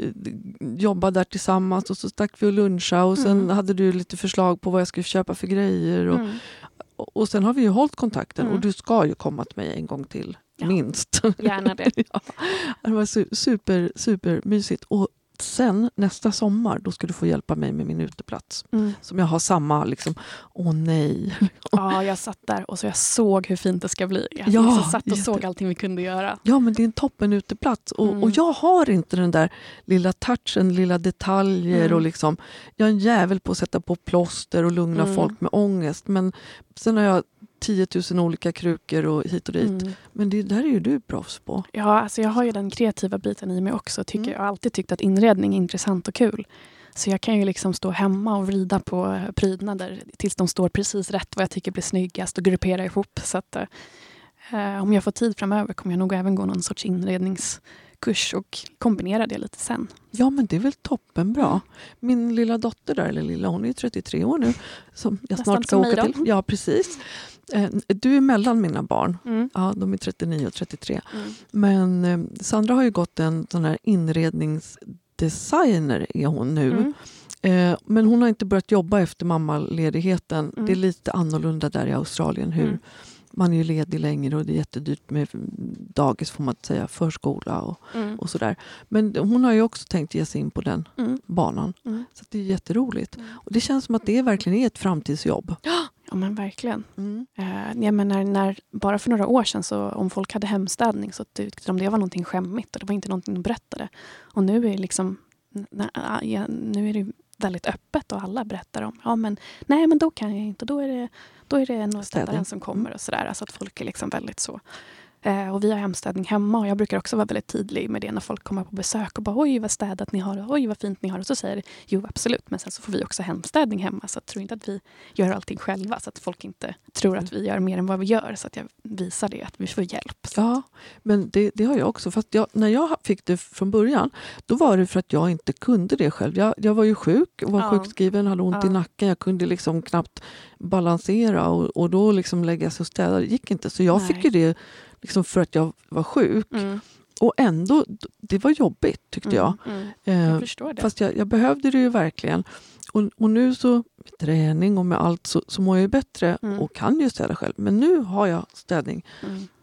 A: jobbade där tillsammans och så stack vi och lunchade och sen
B: Mm.
A: hade du lite förslag på vad jag skulle köpa för grejer. Och,
B: Mm.
A: och, och sen har vi ju hållit kontakten
B: Mm.
A: och du ska ju komma till mig en gång till.
B: Ja.
A: Minst.
B: Gärna det.
A: ja. Det var su- super, super mysigt. Och sen nästa sommar då ska du få hjälpa mig med min uteplats.
B: Mm.
A: Som jag har samma, liksom, åh nej.
B: Ja, jag satt där och så jag såg hur fint det ska bli. Jag
A: Ja,
B: liksom satt och
A: jätte-
B: såg allting vi kunde göra.
A: Ja men det är en toppen uteplats. Och,
B: Mm.
A: och jag har inte den där lilla touchen, lilla detaljer.
B: Mm.
A: och liksom, Jag är en jävel på att sätta på plåster och lugna
B: Mm.
A: folk med ångest. Men sen har jag 10 000 olika krukor och hit och dit.
B: Mm.
A: Men det där är ju du proffs på.
B: Ja, alltså jag har ju den kreativa biten i mig också. Tycker
A: Mm.
B: Jag har alltid tyckt att inredning är intressant och kul. Så jag kan ju liksom stå hemma och vrida på prydnader tills de står precis rätt vad jag tycker blir snyggast och gruppera ihop. Så att, eh, om jag får tid framöver kommer jag nog även gå någon sorts inredningskurs och kombinera det lite sen.
A: Ja men det är väl toppenbra. Min lilla dotter där, eller lilla, hon är ju 33 år nu. Som jag
B: Nästan
A: snart ska åka till. Ja precis. Eh, Du är mellan mina barn.
B: Mm.
A: Ja, de är 39 och 33.
B: Mm.
A: Men eh, Sandra har ju gått en sån här inredningsdesigner är hon nu.
B: Mm.
A: Eh, men hon har inte börjat jobba efter mammaledigheten.
B: Mm.
A: Det är lite annorlunda där i Australien. Hur
B: Mm.
A: Man är ju ledig längre och det är jättedyrt med dagis får man säga, förskola och,
B: Mm.
A: och sådär. Men hon har ju också tänkt ge sig in på den banan. Så det är jätteroligt. Och det känns som att det verkligen är ett framtidsjobb.
B: Ja men verkligen.
A: Mm.
B: Eh, ja, men när, bara för några år sedan så om folk hade hemstädning så tyckte de det var någonting skämmigt och det var inte någonting de berättade. Och nu är det liksom ja, nu är det väldigt öppet och alla berättar om ja men nej men då kan jag inte, då är det, då är det någon
A: Städning.
B: städare som kommer och sådär. Alltså att folk är liksom väldigt så. Eh, och vi har hemstädning hemma och jag brukar också vara väldigt tydlig med det när folk kommer på besök och bara oj vad städat ni har och oj vad fint ni har. Och så säger jo absolut men sen så får vi också hemstädning hemma så tror inte att vi gör allting själva så att folk inte tror att vi gör mer än vad vi gör. Så att jag visar det, att vi får hjälp.
A: Ja, men det, det har jag också. Fast jag, när jag fick det från början, då var det för att jag inte kunde det själv. Jag, jag var ju sjuk, var
B: Ja.
A: sjukskriven, hade ont i
B: Ja.
A: nacken. Jag kunde liksom knappt balansera och, och då liksom lägga sig och städa. Det gick inte. Så jag
B: Nej.
A: fick ju det liksom för att jag var sjuk.
B: Mm.
A: Och ändå, det var jobbigt tyckte jag.
B: Mm. Mm.
A: Eh,
B: Jag förstår det.
A: Fast jag, jag behövde det ju verkligen. Och, och nu så med träning och med allt så, så mår jag ju bättre
B: Mm.
A: och kan ju städa själv. Men nu har jag städning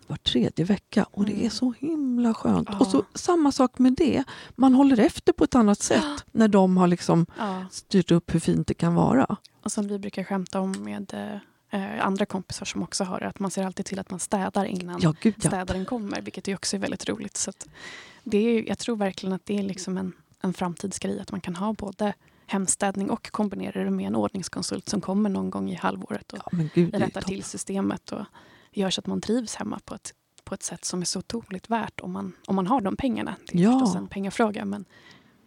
A: var tredje vecka och det är så himla skönt.
B: Ja.
A: Och så samma sak med det. Man håller efter på ett annat sätt när de har liksom
B: Ja.
A: styrt upp hur fint det kan vara.
B: Och som vi brukar skämta om med eh, andra kompisar som också har det, att man ser alltid till att man städar innan
A: Ja, gud ja.
B: städaren kommer, vilket ju också är väldigt roligt. Så det är, jag tror verkligen att det är liksom en, en framtidsgrej, att man kan ha både hemstädning och kombinera det med en ordningskonsult som kommer någon gång i halvåret och
A: ja gud,
B: rättar till systemet och gör så att man trivs hemma på ett, på ett sätt som är så otroligt värt om man, om man har de pengarna. Det är
A: Ja.
B: förstås en pengafråga, men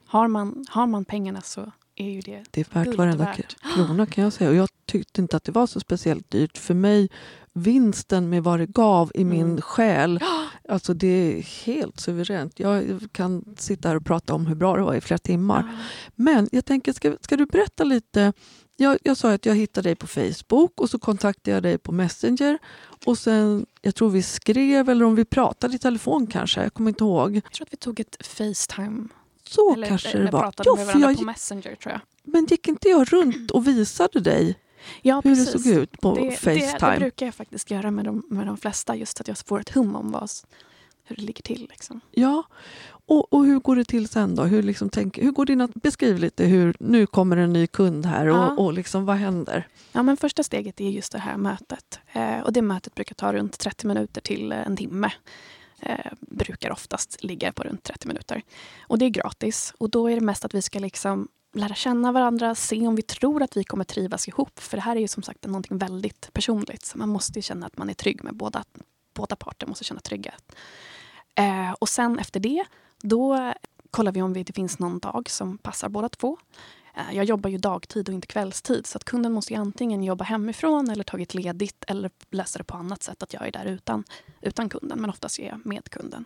B: har man, har man pengarna så är ju det
A: Det är värt
B: Guld
A: varenda
B: värt.
A: krona kan jag säga. Och jag tyckte inte att det var så speciellt dyrt. För mig, vinsten med vad det gav i min
B: Mm.
A: själ Alltså det är helt suveränt. Jag kan sitta här och prata om hur bra det var i flera timmar.
B: Ja.
A: Men jag tänker, ska, ska du berätta lite? Jag, jag sa att jag hittade dig på Facebook och så kontaktade jag dig på Messenger. Och sen, jag tror vi skrev eller om vi pratade i telefon kanske. Jag kommer inte ihåg.
B: Jag tror att vi tog ett Facetime.
A: Så
B: eller,
A: kanske det var.
B: med
A: för jag,
B: på Messenger tror jag.
A: men gick inte jag runt och visade dig
B: Ja,
A: hur
B: precis.
A: det såg ut på
B: det, det,
A: Facetime?
B: det brukar jag faktiskt göra med de, med de flesta. Just att jag får ett hum om vad, hur det ligger till. Liksom.
A: Ja, och, och hur går det till sen då? Hur, liksom tänk, hur går dina, beskriv lite hur nu kommer en ny kund här och,
B: Ja.
A: och liksom, vad händer?
B: Ja, men första steget är just det här mötet. Eh, och det mötet brukar ta runt 30 minuter till en timme. Eh, brukar oftast ligga på runt 30 minuter. Och det är gratis. Och då är det mest att vi ska liksom lära känna varandra, se om vi tror att vi kommer trivas ihop. För det här är ju som sagt någonting väldigt personligt. Så man måste ju känna att man är trygg med båda, båda parter. måste känna trygghet. Eh, och sen efter det, då kollar vi om det finns någon dag som passar båda två. Eh, jag jobbar ju dagtid och inte kvällstid så att kunden måste ju antingen jobba hemifrån eller tagit ledigt eller lösa det på annat sätt att jag är där utan, utan kunden men oftast är jag med kunden.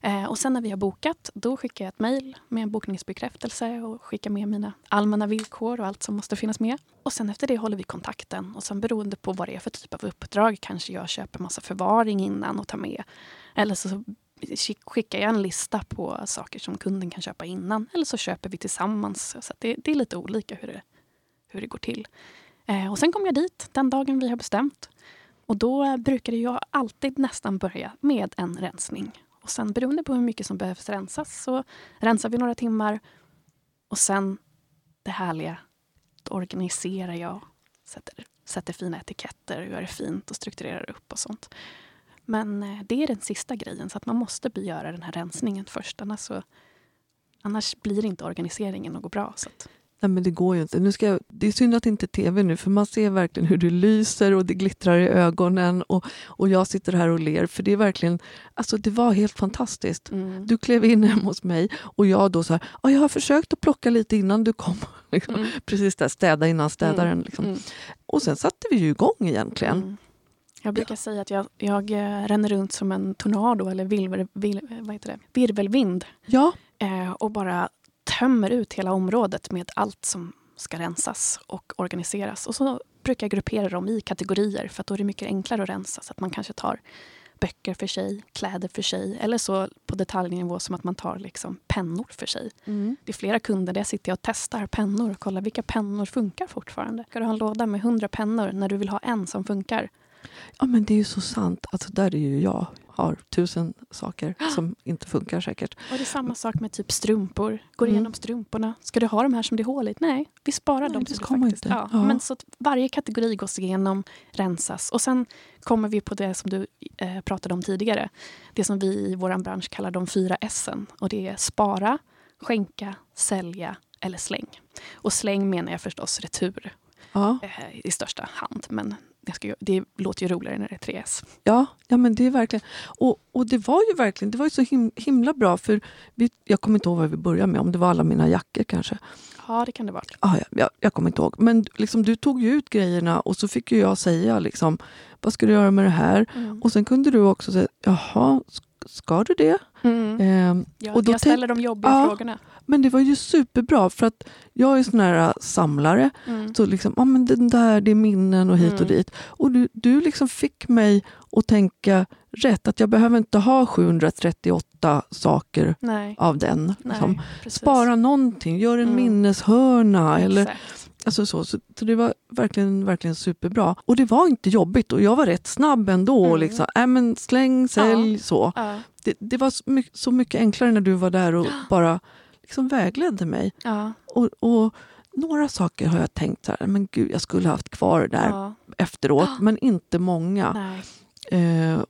B: Eh, och sen när vi har bokat då skickar jag ett mejl med en bokningsbekräftelse och skickar med mina allmänna villkor och allt som måste finnas med. Och sen efter det håller vi kontakten och sen beroende på vad det är för typ av uppdrag kanske jag köper massa förvaring innan och tar med. Eller så skickar jag en lista på saker som kunden kan köpa innan. Eller så köper vi tillsammans. Så det, det är lite olika hur det, hur det går till. Eh, och sen kommer jag dit den dagen vi har bestämt. Och då brukar jag alltid nästan börja med en rensning. Och sen beroende på hur mycket som behövs rensas så rensar vi några timmar. Och sen det härliga, då organiserar jag. Sätter, sätter fina etiketter, gör det fint och strukturerar upp och sånt. Men eh, det är den sista grejen, så att man måste göra den här rensningen först. Annars, så, annars blir inte organiseringen något bra. Så att,
A: Nej, men det går ju inte. Nu ska jag, det är synd att det inte är tv nu, för man ser verkligen hur du lyser och det glittrar i ögonen och, och jag sitter här och ler. För det är verkligen, alltså det var helt fantastiskt.
B: mm.
A: Du klev in hemma hos mig och jag då så här, "Ja, jag har försökt att plocka lite innan du kom. Liksom.
B: Mm.
A: Precis där, städa innan städaren. Liksom.
B: Mm.
A: Och sen satte vi ju igång egentligen.
B: Mm. Jag brukar säga att jag, jag eh, ränner runt som en tornado eller vilver, vil, vad heter det? virvelvind
A: Ja,
B: eh, och bara tömmer ut hela området med allt som ska rensas och organiseras. Och så brukar jag gruppera dem i kategorier för att då är det mycket enklare att rensa. Så att man kanske tar böcker för sig, kläder för sig eller så på detaljnivå som att man tar liksom pennor för sig. Det är flera kunder där jag sitter och testar pennor och kollar vilka pennor funkar fortfarande. Ska du ha en låda med hundra pennor när du vill ha en som funkar?
A: Ja, men det är ju så sant. Alltså, där är ju jag. Har tusen saker som inte funkar säkert.
B: Och det är samma sak med typ strumpor. Går
A: Mm.
B: igenom strumporna. Ska du ha de här som det är hål i? Nej, vi sparar
A: Nej,
B: dem.
A: det
B: till
A: man
B: faktiskt,
A: inte.
B: Ja.
A: Ja.
B: Men så att varje kategori gås igenom, rensas. Och sen kommer vi på det som du eh, pratade om tidigare. Det som vi i vår bransch kallar de fyra S. Och det är spara, skänka, sälja eller släng. Och släng menar jag förstås retur
A: Ja,
B: eh, i största hand. Men jag ska, det låter ju roligare när det är tre S.
A: ja, ja men det är verkligen... Och, och det var ju verkligen det var ju så him, himla bra. för vi, Jag kommer inte ihåg vad vi började med, om det var alla mina jackor kanske.
B: Ja, det kan det vara.
A: Ah, ja, jag, jag kommer inte ihåg. Men liksom, du tog ju ut grejerna och så fick jag säga liksom, vad ska du göra med det här?
B: Mm.
A: Och sen kunde du också säga, jaha, ska du det?
B: Mm.
A: Ehm,
B: Jag,
A: och då
B: jag ställer de jobbiga
A: Ja.
B: frågorna.
A: men det var ju superbra för att jag är sån här äh, samlare.
B: Mm.
A: Så liksom, ah, men den där, det är minnen och hit och
B: Mm.
A: dit. Och du, du liksom fick mig att tänka rätt, att jag behöver inte ha 738 saker
B: Nej,
A: av den.
B: nej
A: Liksom.
B: precis.
A: Spara någonting, gör en
B: Mm.
A: minneshörna. Eller,
B: Exakt.
A: Alltså så, så, så det var verkligen, verkligen superbra. Och det var inte jobbigt och jag var rätt snabb ändå.
B: Mm.
A: Liksom, äh, men släng, sälj, så.
B: Ja.
A: Det, det var så mycket, så mycket enklare när du var där och bara liksom vägledde mig.
B: Ja.
A: Och, och några saker har jag tänkt så här, men gud jag skulle haft kvar det där
B: ja.
A: efteråt, men inte många. Eh,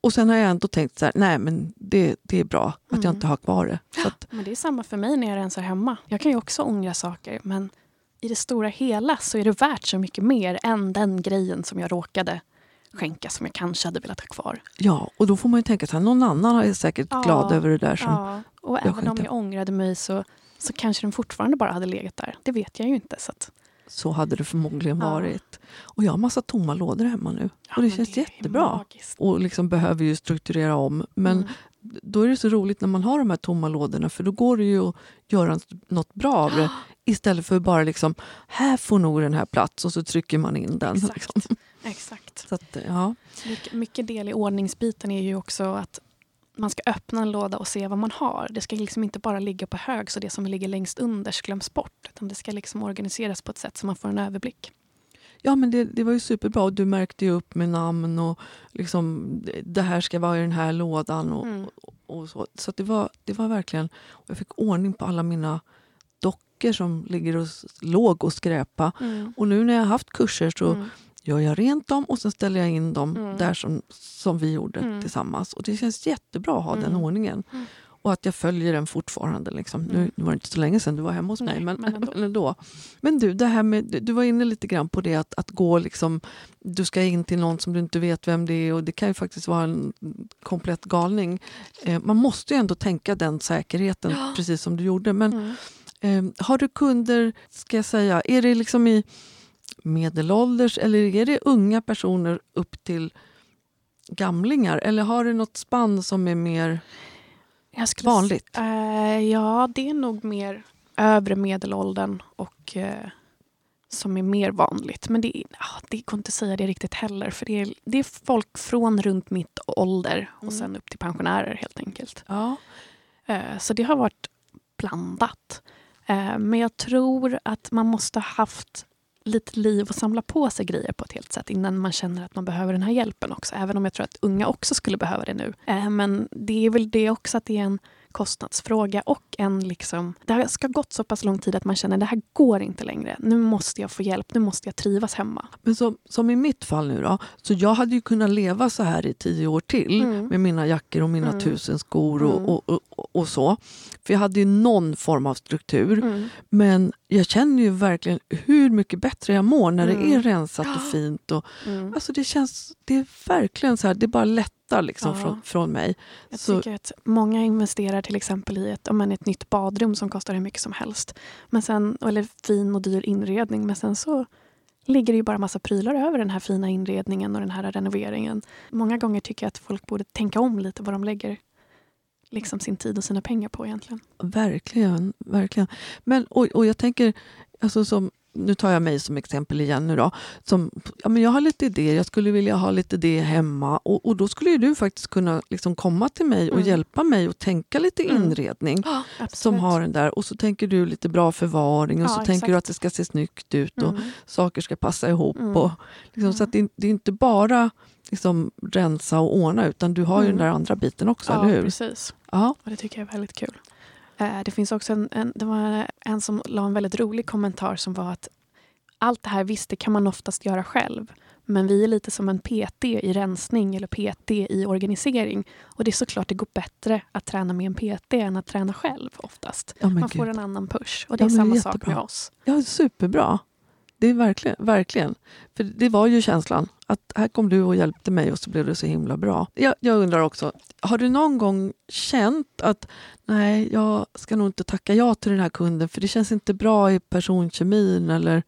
A: och sen har jag ändå tänkt så här, nej men det, det är bra att jag
B: Mm.
A: inte har kvar det. Att,
B: Men det är samma för mig när jag rensar hemma. Jag kan ju också ångra saker men i det stora hela så är det värt så mycket mer än den grejen som jag råkade skänka som jag kanske hade velat ha kvar.
A: ja, och då får man ju tänka här, någon annan är säkert
B: Ja.
A: glad över det där. Som,
B: Ja. Och
A: jag
B: även om jag ångrade mig så, så kanske den fortfarande bara hade legat där. Det vet jag ju inte. Så att,
A: Så hade det förmodligen
B: Ja.
A: varit. Och jag har massa tomma lådor hemma nu.
B: Ja,
A: och det känns
B: är
A: jättebra.
B: magiskt.
A: Och liksom behöver ju strukturera om. Men
B: Mm.
A: då är det så roligt när man har de här tomma lådorna för då går det ju att göra något bra av det. Istället för bara liksom, här får nog den här plats och så trycker man in den.
B: Exakt.
A: Liksom.
B: Exakt.
A: Så att, ja.
B: Mycket, mycket del i ordningsbiten är ju också att man ska öppna en låda och se vad man har. Det ska liksom inte bara ligga på hög så det som ligger längst under glöms bort. Utan det ska liksom organiseras på ett sätt så man får en överblick.
A: Ja, men det, det var ju superbra. Och du märkte ju upp med namn och liksom, det här ska vara i den här lådan. Och,
B: Mm.
A: och så så att det, var, det var verkligen... och Jag fick ordning på alla mina dockor som ligger och låg och skräpa.
B: Mm.
A: Och nu när jag har haft kurser så
B: Mm.
A: gör jag rent dem och sen ställer jag in dem
B: Mm.
A: där som, som vi gjorde
B: Mm.
A: tillsammans. Och Det känns jättebra att ha den
B: Mm.
A: ordningen.
B: Mm.
A: Och att jag följer den fortfarande. Liksom. Nu nu var det inte så länge sedan du var hemma hos mig.
B: Nej,
A: Men,
B: men ändå.
A: men, ändå. men du, det här med, du var inne lite grann på det att, att gå liksom, du ska in till någon som du inte vet vem det är och det kan ju faktiskt vara en komplett galning. Eh, man måste ju ändå tänka den säkerheten
B: Ja.
A: precis som du gjorde. Men
B: Mm.
A: Eh, har du kunder, ska jag säga, är det liksom i medelålders eller är det unga personer upp till gamlingar? Eller har du något spann som är mer vanligt?
B: Eh, ja, det är nog mer övre medelåldern och eh, som är mer vanligt. Men det, det går inte att säga det riktigt heller. För det är, det är folk från runt mitt ålder och
A: Mm.
B: sen upp till pensionärer helt enkelt.
A: Ja.
B: Eh, Så det har varit blandat. Eh, men jag tror att man måste ha haft lite liv och samla på sig grejer på ett helt sätt innan man känner att man behöver den här hjälpen också. Även om jag tror att unga också skulle behöva det nu. Eh, men det är väl det också att det är en kostnadsfråga och en liksom... Det ska gått så pass lång tid att man känner det här går inte längre. Nu måste jag få hjälp, nu måste jag trivas hemma.
A: Men som, som i mitt fall nu då, så jag hade ju kunnat leva så här i tio år till
B: Mm.
A: med mina jackor och mina
B: Mm.
A: tusen skor och,
B: Mm.
A: och, och, och så. För jag hade ju någon form av struktur.
B: Mm.
A: Men jag känner ju verkligen hur mycket bättre jag mår när det
B: Mm.
A: är rensat och fint. Och,
B: Mm.
A: Alltså det känns, det är verkligen så här, det bara lättar liksom
B: Ja.
A: från, från mig.
B: Jag
A: Så-
B: tycker att många investerar till exempel i ett, om man, ett nytt badrum som kostar hur mycket som helst. Men sen, eller fin och dyr inredning. Men sen så ligger det ju bara massa prylar över den här fina inredningen och den här renoveringen. Många gånger tycker jag att folk borde tänka om lite vad de lägger liksom sin tid och sina pengar på egentligen.
A: Verkligen, verkligen. Men, och, och jag tänker, alltså som, nu tar jag mig som exempel igen nu då. Som, ja, men jag har lite idéer, jag skulle vilja ha lite det hemma. Och, och då skulle du faktiskt kunna liksom komma till mig och
B: Mm.
A: hjälpa mig att tänka lite
B: Mm.
A: inredning.
B: Ja,
A: Som har den där. Och så tänker du lite bra förvaring och
B: Ja,
A: så tänker du
B: exakt.
A: att det ska se snyggt ut och
B: Mm.
A: saker ska passa ihop.
B: Mm.
A: Och, liksom, Så
B: Mm.
A: att det, det är inte bara liksom, rensa och ordna utan du har ju
B: Mm.
A: den där andra biten också,
B: Ja,
A: eller hur?
B: precis.
A: Ja.
B: Och det tycker jag är väldigt kul. Eh, Det finns också en, en, det var en som la en väldigt rolig kommentar som var att allt det här visst, det kan man oftast göra själv. Men vi är lite som en PT i rensning eller PT i organisering. Och det är såklart det går bättre att träna med en PT än att träna själv oftast.
A: Men
B: Man får
A: gud.
B: en annan push. Och det
A: Ja,
B: är samma sak med oss.
A: Ja, superbra. Det är verkligen, verkligen. För det var ju känslan att här kom du och hjälpte mig och så blev det så himla bra. Jag, jag undrar också, har du någon gång känt att nej, jag ska nog inte tacka ja till den här kunden för det känns inte bra i personkemin eller?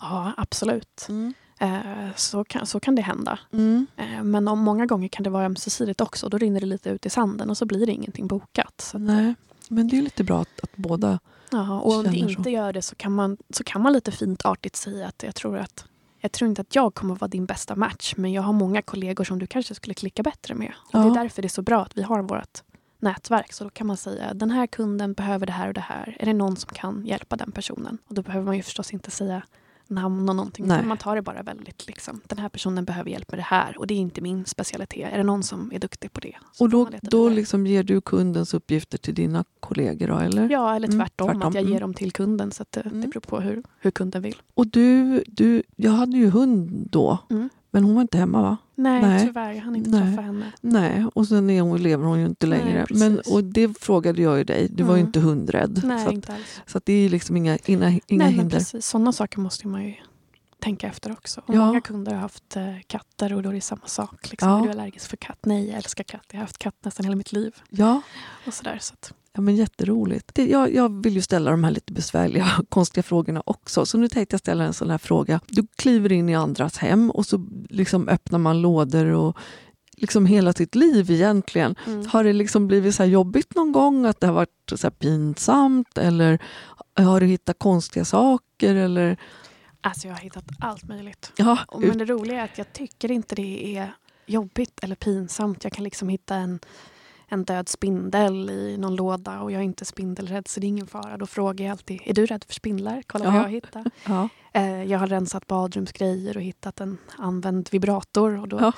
B: Ja, absolut.
A: Mm.
B: Eh, Så kan, så kan det hända.
A: Mm.
B: Eh, Men om många gånger kan det vara ömsesidigt också. Då rinner det lite ut i sanden och så blir det ingenting bokat.
A: Nej, men det är lite bra att, att båda...
B: Ja, och om det inte
A: så.
B: gör det så kan, man, så kan man lite fint artigt säga att jag tror att jag tror inte att jag kommer vara din bästa match men jag har många kollegor som du kanske skulle klicka bättre med. Och Det
A: Ja.
B: är därför det är så bra att vi har vårt nätverk. Så då kan man säga den här kunden behöver det här och det här. Är det någon som kan hjälpa den personen? Och då behöver man ju förstås inte säga namn och någonting.
A: Nej.
B: Man tar det bara väldigt liksom. Den här personen behöver hjälp med det här och det är inte min specialitet. Är det någon som är duktig på det?
A: Och då, då liksom ger du kundens uppgifter till dina kollegor då, eller?
B: Ja, eller
A: Mm,
B: tvärtom,
A: tvärtom.
B: att jag ger
A: Mm.
B: dem till kunden. Så att det,
A: Mm.
B: det beror på hur, hur kunden vill.
A: Och du, du, jag hade ju hund då,
B: Mm.
A: Men hon var inte hemma va?
B: Nej,
A: Nej.
B: tyvärr. Jag hann inte
A: Nej.
B: träffa henne.
A: Nej, och sen är hon, lever hon ju inte
B: Nej,
A: längre.
B: precis.
A: Men, och det frågade jag ju dig, du var ju
B: Mm.
A: inte hundrädd.
B: Nej,
A: så att,
B: inte alls.
A: så det är ju liksom inga, inga, inga
B: Nej, men
A: hinder.
B: precis. Sådana saker måste man ju tänka efter också. Och
A: Ja.
B: Många kunder har haft eh, katter och då är det samma sak. Liksom.
A: Ja.
B: Är du allergisk för katt? Nej, jag älskar katt. Jag har haft katt nästan hela mitt liv.
A: Ja,
B: Och sådär, så att,
A: Ja, men jätteroligt. Det, jag, jag vill ju ställa de här lite besvärliga, konstiga frågorna också. Så nu tänkte jag ställa en sån här fråga. Du kliver in i andras hem och så liksom öppnar man lådor och liksom hela sitt liv egentligen.
B: Mm.
A: Har det liksom blivit så jobbigt någon gång? Att det har varit så pinsamt? Eller har du hittat konstiga saker? Eller...
B: Alltså jag har hittat allt möjligt.
A: Ja,
B: Men det roliga är att jag tycker inte det är jobbigt eller pinsamt. Jag kan liksom hitta en, en död spindel i någon låda och jag är inte spindelrädd så det är ingen fara. Då frågar jag alltid, är du rädd för spindlar? Kolla vad
A: Ja.
B: jag har hittat.
A: ja,
B: Eh, jag har rensat badrumsgrejer och hittat en använd vibrator. Och då
A: ja.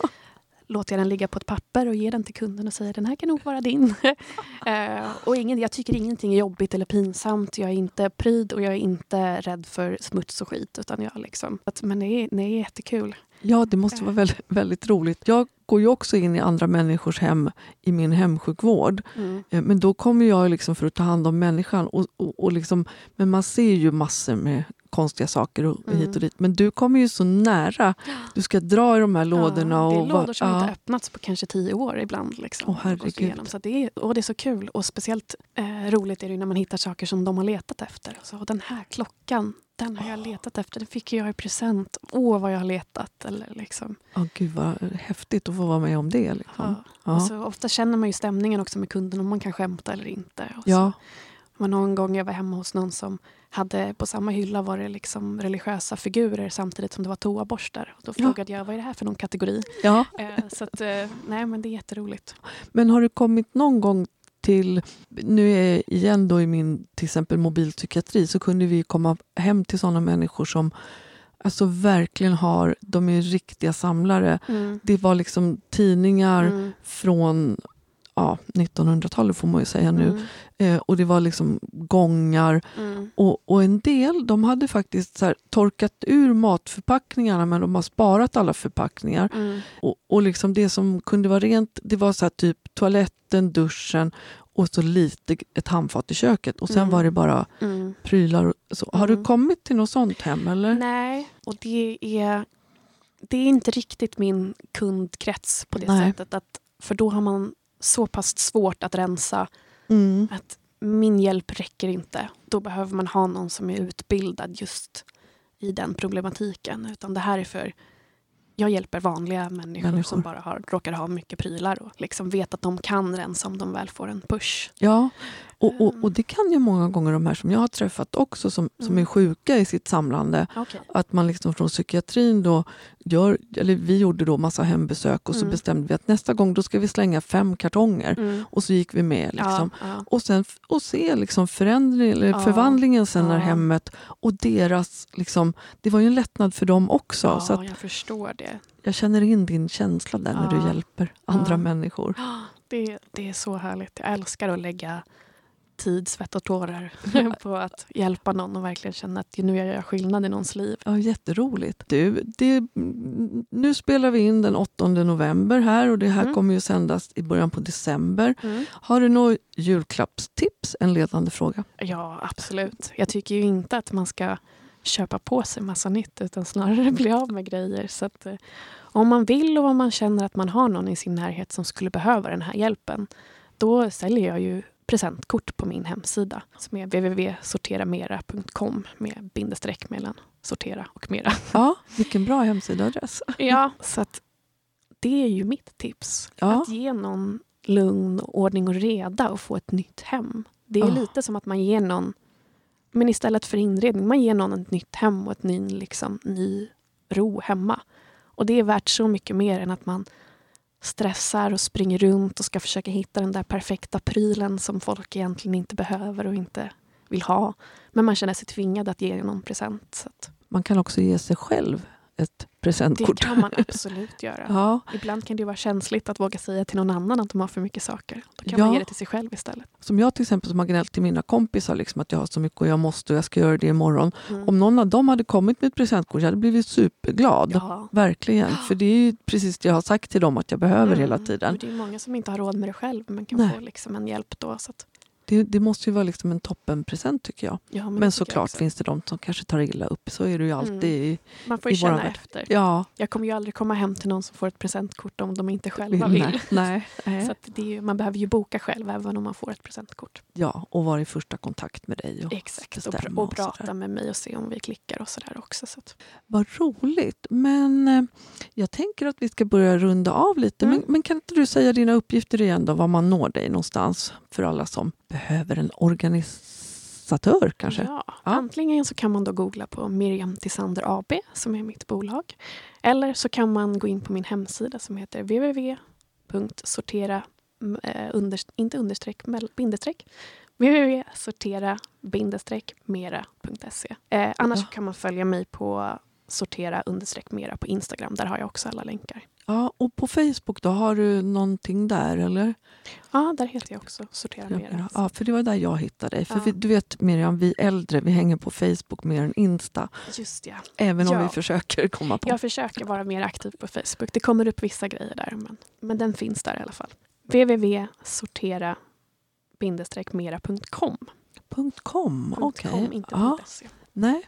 B: låter jag den ligga på ett papper och ger den till kunden och säger den här kan nog vara din. eh, och ingen, jag tycker ingenting är jobbigt eller pinsamt. Jag är inte pryd och jag är inte rädd för smuts och skit. Utan jag liksom, men det är, det är jättekul.
A: Ja, det måste vara väldigt, väldigt roligt. Jag går ju också in i andra människors hem i min hemsjukvård.
B: Mm.
A: Eh, Men då kommer jag liksom för att ta hand om människan. Och, och, och liksom, men man ser ju massor med konstiga saker och
B: Mm.
A: hit och dit. Men du kommer ju så nära. Du ska dra i de här lådorna.
B: Ja, det är
A: och
B: lådor som
A: ja.
B: inte öppnats på kanske tio år ibland. Liksom, så
A: herregud.
B: Så det är, och det är så kul. Och speciellt eh, roligt är det när man hittar saker som de har letat efter. Så, den här klockan, den har jag letat efter. Den fick jag i present. Åh, vad jag har letat. Eller liksom.
A: Ja, gud vad häftigt att få vara med om det. Liksom.
B: Ja. Och
A: Ja.
B: så ofta känner man ju stämningen också med kunden, om man kan skämta eller inte. Och
A: Ja.
B: så, var någon gång jag var hemma hos någon som hade på samma hylla var det liksom religiösa figurer samtidigt som det var toaborstar. Och då
A: Ja.
B: frågade jag vad är det här för någon kategori.
A: Ja.
B: Eh, så att, eh, nej men det är jätteroligt.
A: Men har du kommit någon gång till, nu är jag igen då i min till exempel mobilpsykiatri, så kunde vi komma hem till sådana människor som alltså verkligen har, de är riktiga samlare.
B: Mm.
A: Det var liksom tidningar
B: Mm.
A: från ja, 1900-talet får man ju säga nu.
B: Mm.
A: Eh, och det var liksom gångar.
B: Mm.
A: Och, och en del de hade faktiskt så torkat ur matförpackningarna men de har sparat alla förpackningar.
B: Mm.
A: Och, och liksom det som kunde vara rent, det var så typ toaletten, duschen och så lite ett handfat i köket. Och sen
B: Mm.
A: var det bara
B: Mm.
A: prylar. Och så. Har du
B: Mm.
A: kommit till något sånt hem? Eller?
B: Nej, och det är, det är inte riktigt min kundkrets på det
A: Nej.
B: sättet. Att, för då har man så pass svårt att rensa
A: Mm.
B: att min hjälp räcker inte. Då behöver man ha någon som är utbildad just i den problematiken. Utan det här är för jag hjälper vanliga människor,
A: Människor.
B: som bara har, råkar ha mycket prylar och liksom vet att de kan rensa om de väl får en push.
A: Ja, och, och, och det kan ju många gånger de här som jag har träffat också som, som
B: Mm.
A: är sjuka i sitt samlande.
B: Okay.
A: Att man liksom från psykiatrin då gör, eller vi gjorde då massa hembesök och så
B: Mm.
A: bestämde vi att nästa gång då ska vi slänga fem kartonger.
B: Mm.
A: Och så gick vi med. Liksom.
B: Ja, ja.
A: Och sen och se liksom förändring, eller
B: Ja,
A: förvandlingen sen när hemmet och deras, liksom, det var ju en lättnad för dem också. Så att
B: jag förstår det.
A: jag känner in din känsla där när du hjälper andra människor.
B: Det, det är så härligt. Jag älskar att lägga tid, svett och tårar på att hjälpa någon och verkligen känna att nu gör jag skillnad i någons liv.
A: Ja, jätteroligt. Du, det, nu spelar vi in den 8 november här och det här
B: Mm.
A: kommer ju sändas i början på december. Har du några julklappstips? En ledande fråga.
B: Ja, absolut. Jag tycker ju inte att man ska köpa på sig massa nytt utan snarare bli av med grejer. Så att, eh, om man vill och om man känner att man har någon i sin närhet som skulle behöva den här hjälpen då säljer jag ju presentkort på min hemsida som är www.sorteramera.com med bindestreck mellan sortera och mera.
A: Ja, vilken bra hemsidaadress.
B: Ja, så att det är ju mitt tips.
A: Ja.
B: Att ge någon lugn, ordning och reda och få ett nytt hem. Det är
A: Ah.
B: lite som att man ger någon, men istället för inredning, man ger någon ett nytt hem och ett ny, liksom, ny ro hemma. Och det är värt så mycket mer än att man stressar och springer runt och ska försöka hitta den där perfekta prylen som folk egentligen inte behöver och inte vill ha. Men man känner sig tvingad att ge någon present. Så att
A: Man kan också ge sig själv ett
B: det
A: presentkort.
B: kan man absolut göra.
A: Ja,
B: Ibland kan det vara känsligt att våga säga till någon annan att de har för mycket saker. Då kan
A: Ja.
B: man ge det till sig själv istället.
A: som jag till exempel som har gnällt till mina kompisar liksom, att jag har så mycket och jag måste och jag ska göra det imorgon.
B: Mm.
A: Om någon av dem hade kommit med ett presentkort jag hade blivit superglad.
B: Ja.
A: Verkligen. För det är ju precis det jag har sagt till dem att jag behöver
B: Mm.
A: hela
B: Och
A: tiden.
B: Det är många som inte har råd med det själv men kan
A: Nej.
B: få liksom en hjälp då. Så att,
A: det, det måste ju vara liksom en toppenpresent tycker jag.
B: Ja, men
A: Men, såklart finns det de som kanske tar illa upp. Så är det ju alltid. i-
B: Man får ju känna
A: värld.
B: efter.
A: Ja,
B: Jag kommer ju aldrig komma hem till någon som får ett presentkort om de inte själva vill.
A: nej, nej.
B: Så det är ju, man behöver ju boka själv även om man får ett presentkort.
A: Ja, och vara i första kontakt med dig. Och
B: Exakt, och, pr- och prata med mig och se om vi klickar och sådär också. Så att,
A: Vad roligt. Men eh, jag tänker att vi ska börja runda av lite.
B: Mm.
A: Men, men kan inte du säga dina uppgifter igen då? Var man når dig någonstans? För alla som behöver en organisatör kanske?
B: Ja, Antingen så kan man då googla på Miriam Tisander AB som är mitt bolag. Eller så kan man gå in på min hemsida som heter www.sortera, eh, under, inte understreck, bindestreck, www.sortera-mera.se. Eh, annars
A: Ja.
B: kan man följa mig på sortera understreck mera på Instagram. Där har jag också alla länkar.
A: Ja, och på Facebook då? Har du någonting där eller?
B: Ja, där heter jag också Sortera mera.
A: Ja, för det var där jag hittade dig. För
B: Ja.
A: vi, du vet Miriam, vi äldre vi hänger på Facebook mer än Insta.
B: Just ja.
A: Även om
B: Ja.
A: vi försöker komma på.
B: Jag försöker vara mer aktiv på Facebook. Det kommer upp vissa grejer där, men, men den finns där i alla fall. www.sortera-mera.com.
A: .com, okej.
B: inte
A: Ja,
B: .se.
A: nej.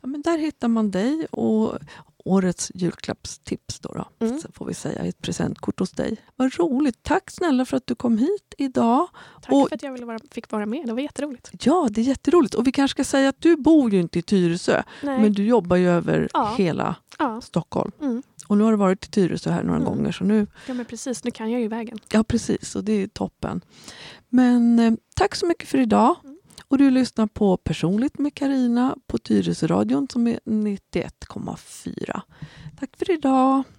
A: Ja, men där hittar man dig och årets julklappstips då, då
B: Mm.
A: så får vi säga, ett presentkort hos dig. Vad roligt. Tack snälla för att du kom hit idag.
B: Tack
A: Och-
B: för att jag ville vara, fick vara med. Det var jätteroligt.
A: Ja, det är jätteroligt. Och vi kanske ska säga att du bor ju inte i Tyresö,
B: Nej.
A: men du jobbar ju över
B: Ja.
A: hela
B: ja.
A: Stockholm.
B: Mm.
A: Och nu har du varit i Tyresö här några
B: Mm.
A: gånger, så nu
B: ja, men precis. Nu kan jag ju vägen.
A: Ja, precis. Och det är toppen. Men eh, tack så mycket för idag.
B: Mm.
A: Och du lyssnar på Personligt med Karina på Tyresöradion som är 91,4. Tack för idag.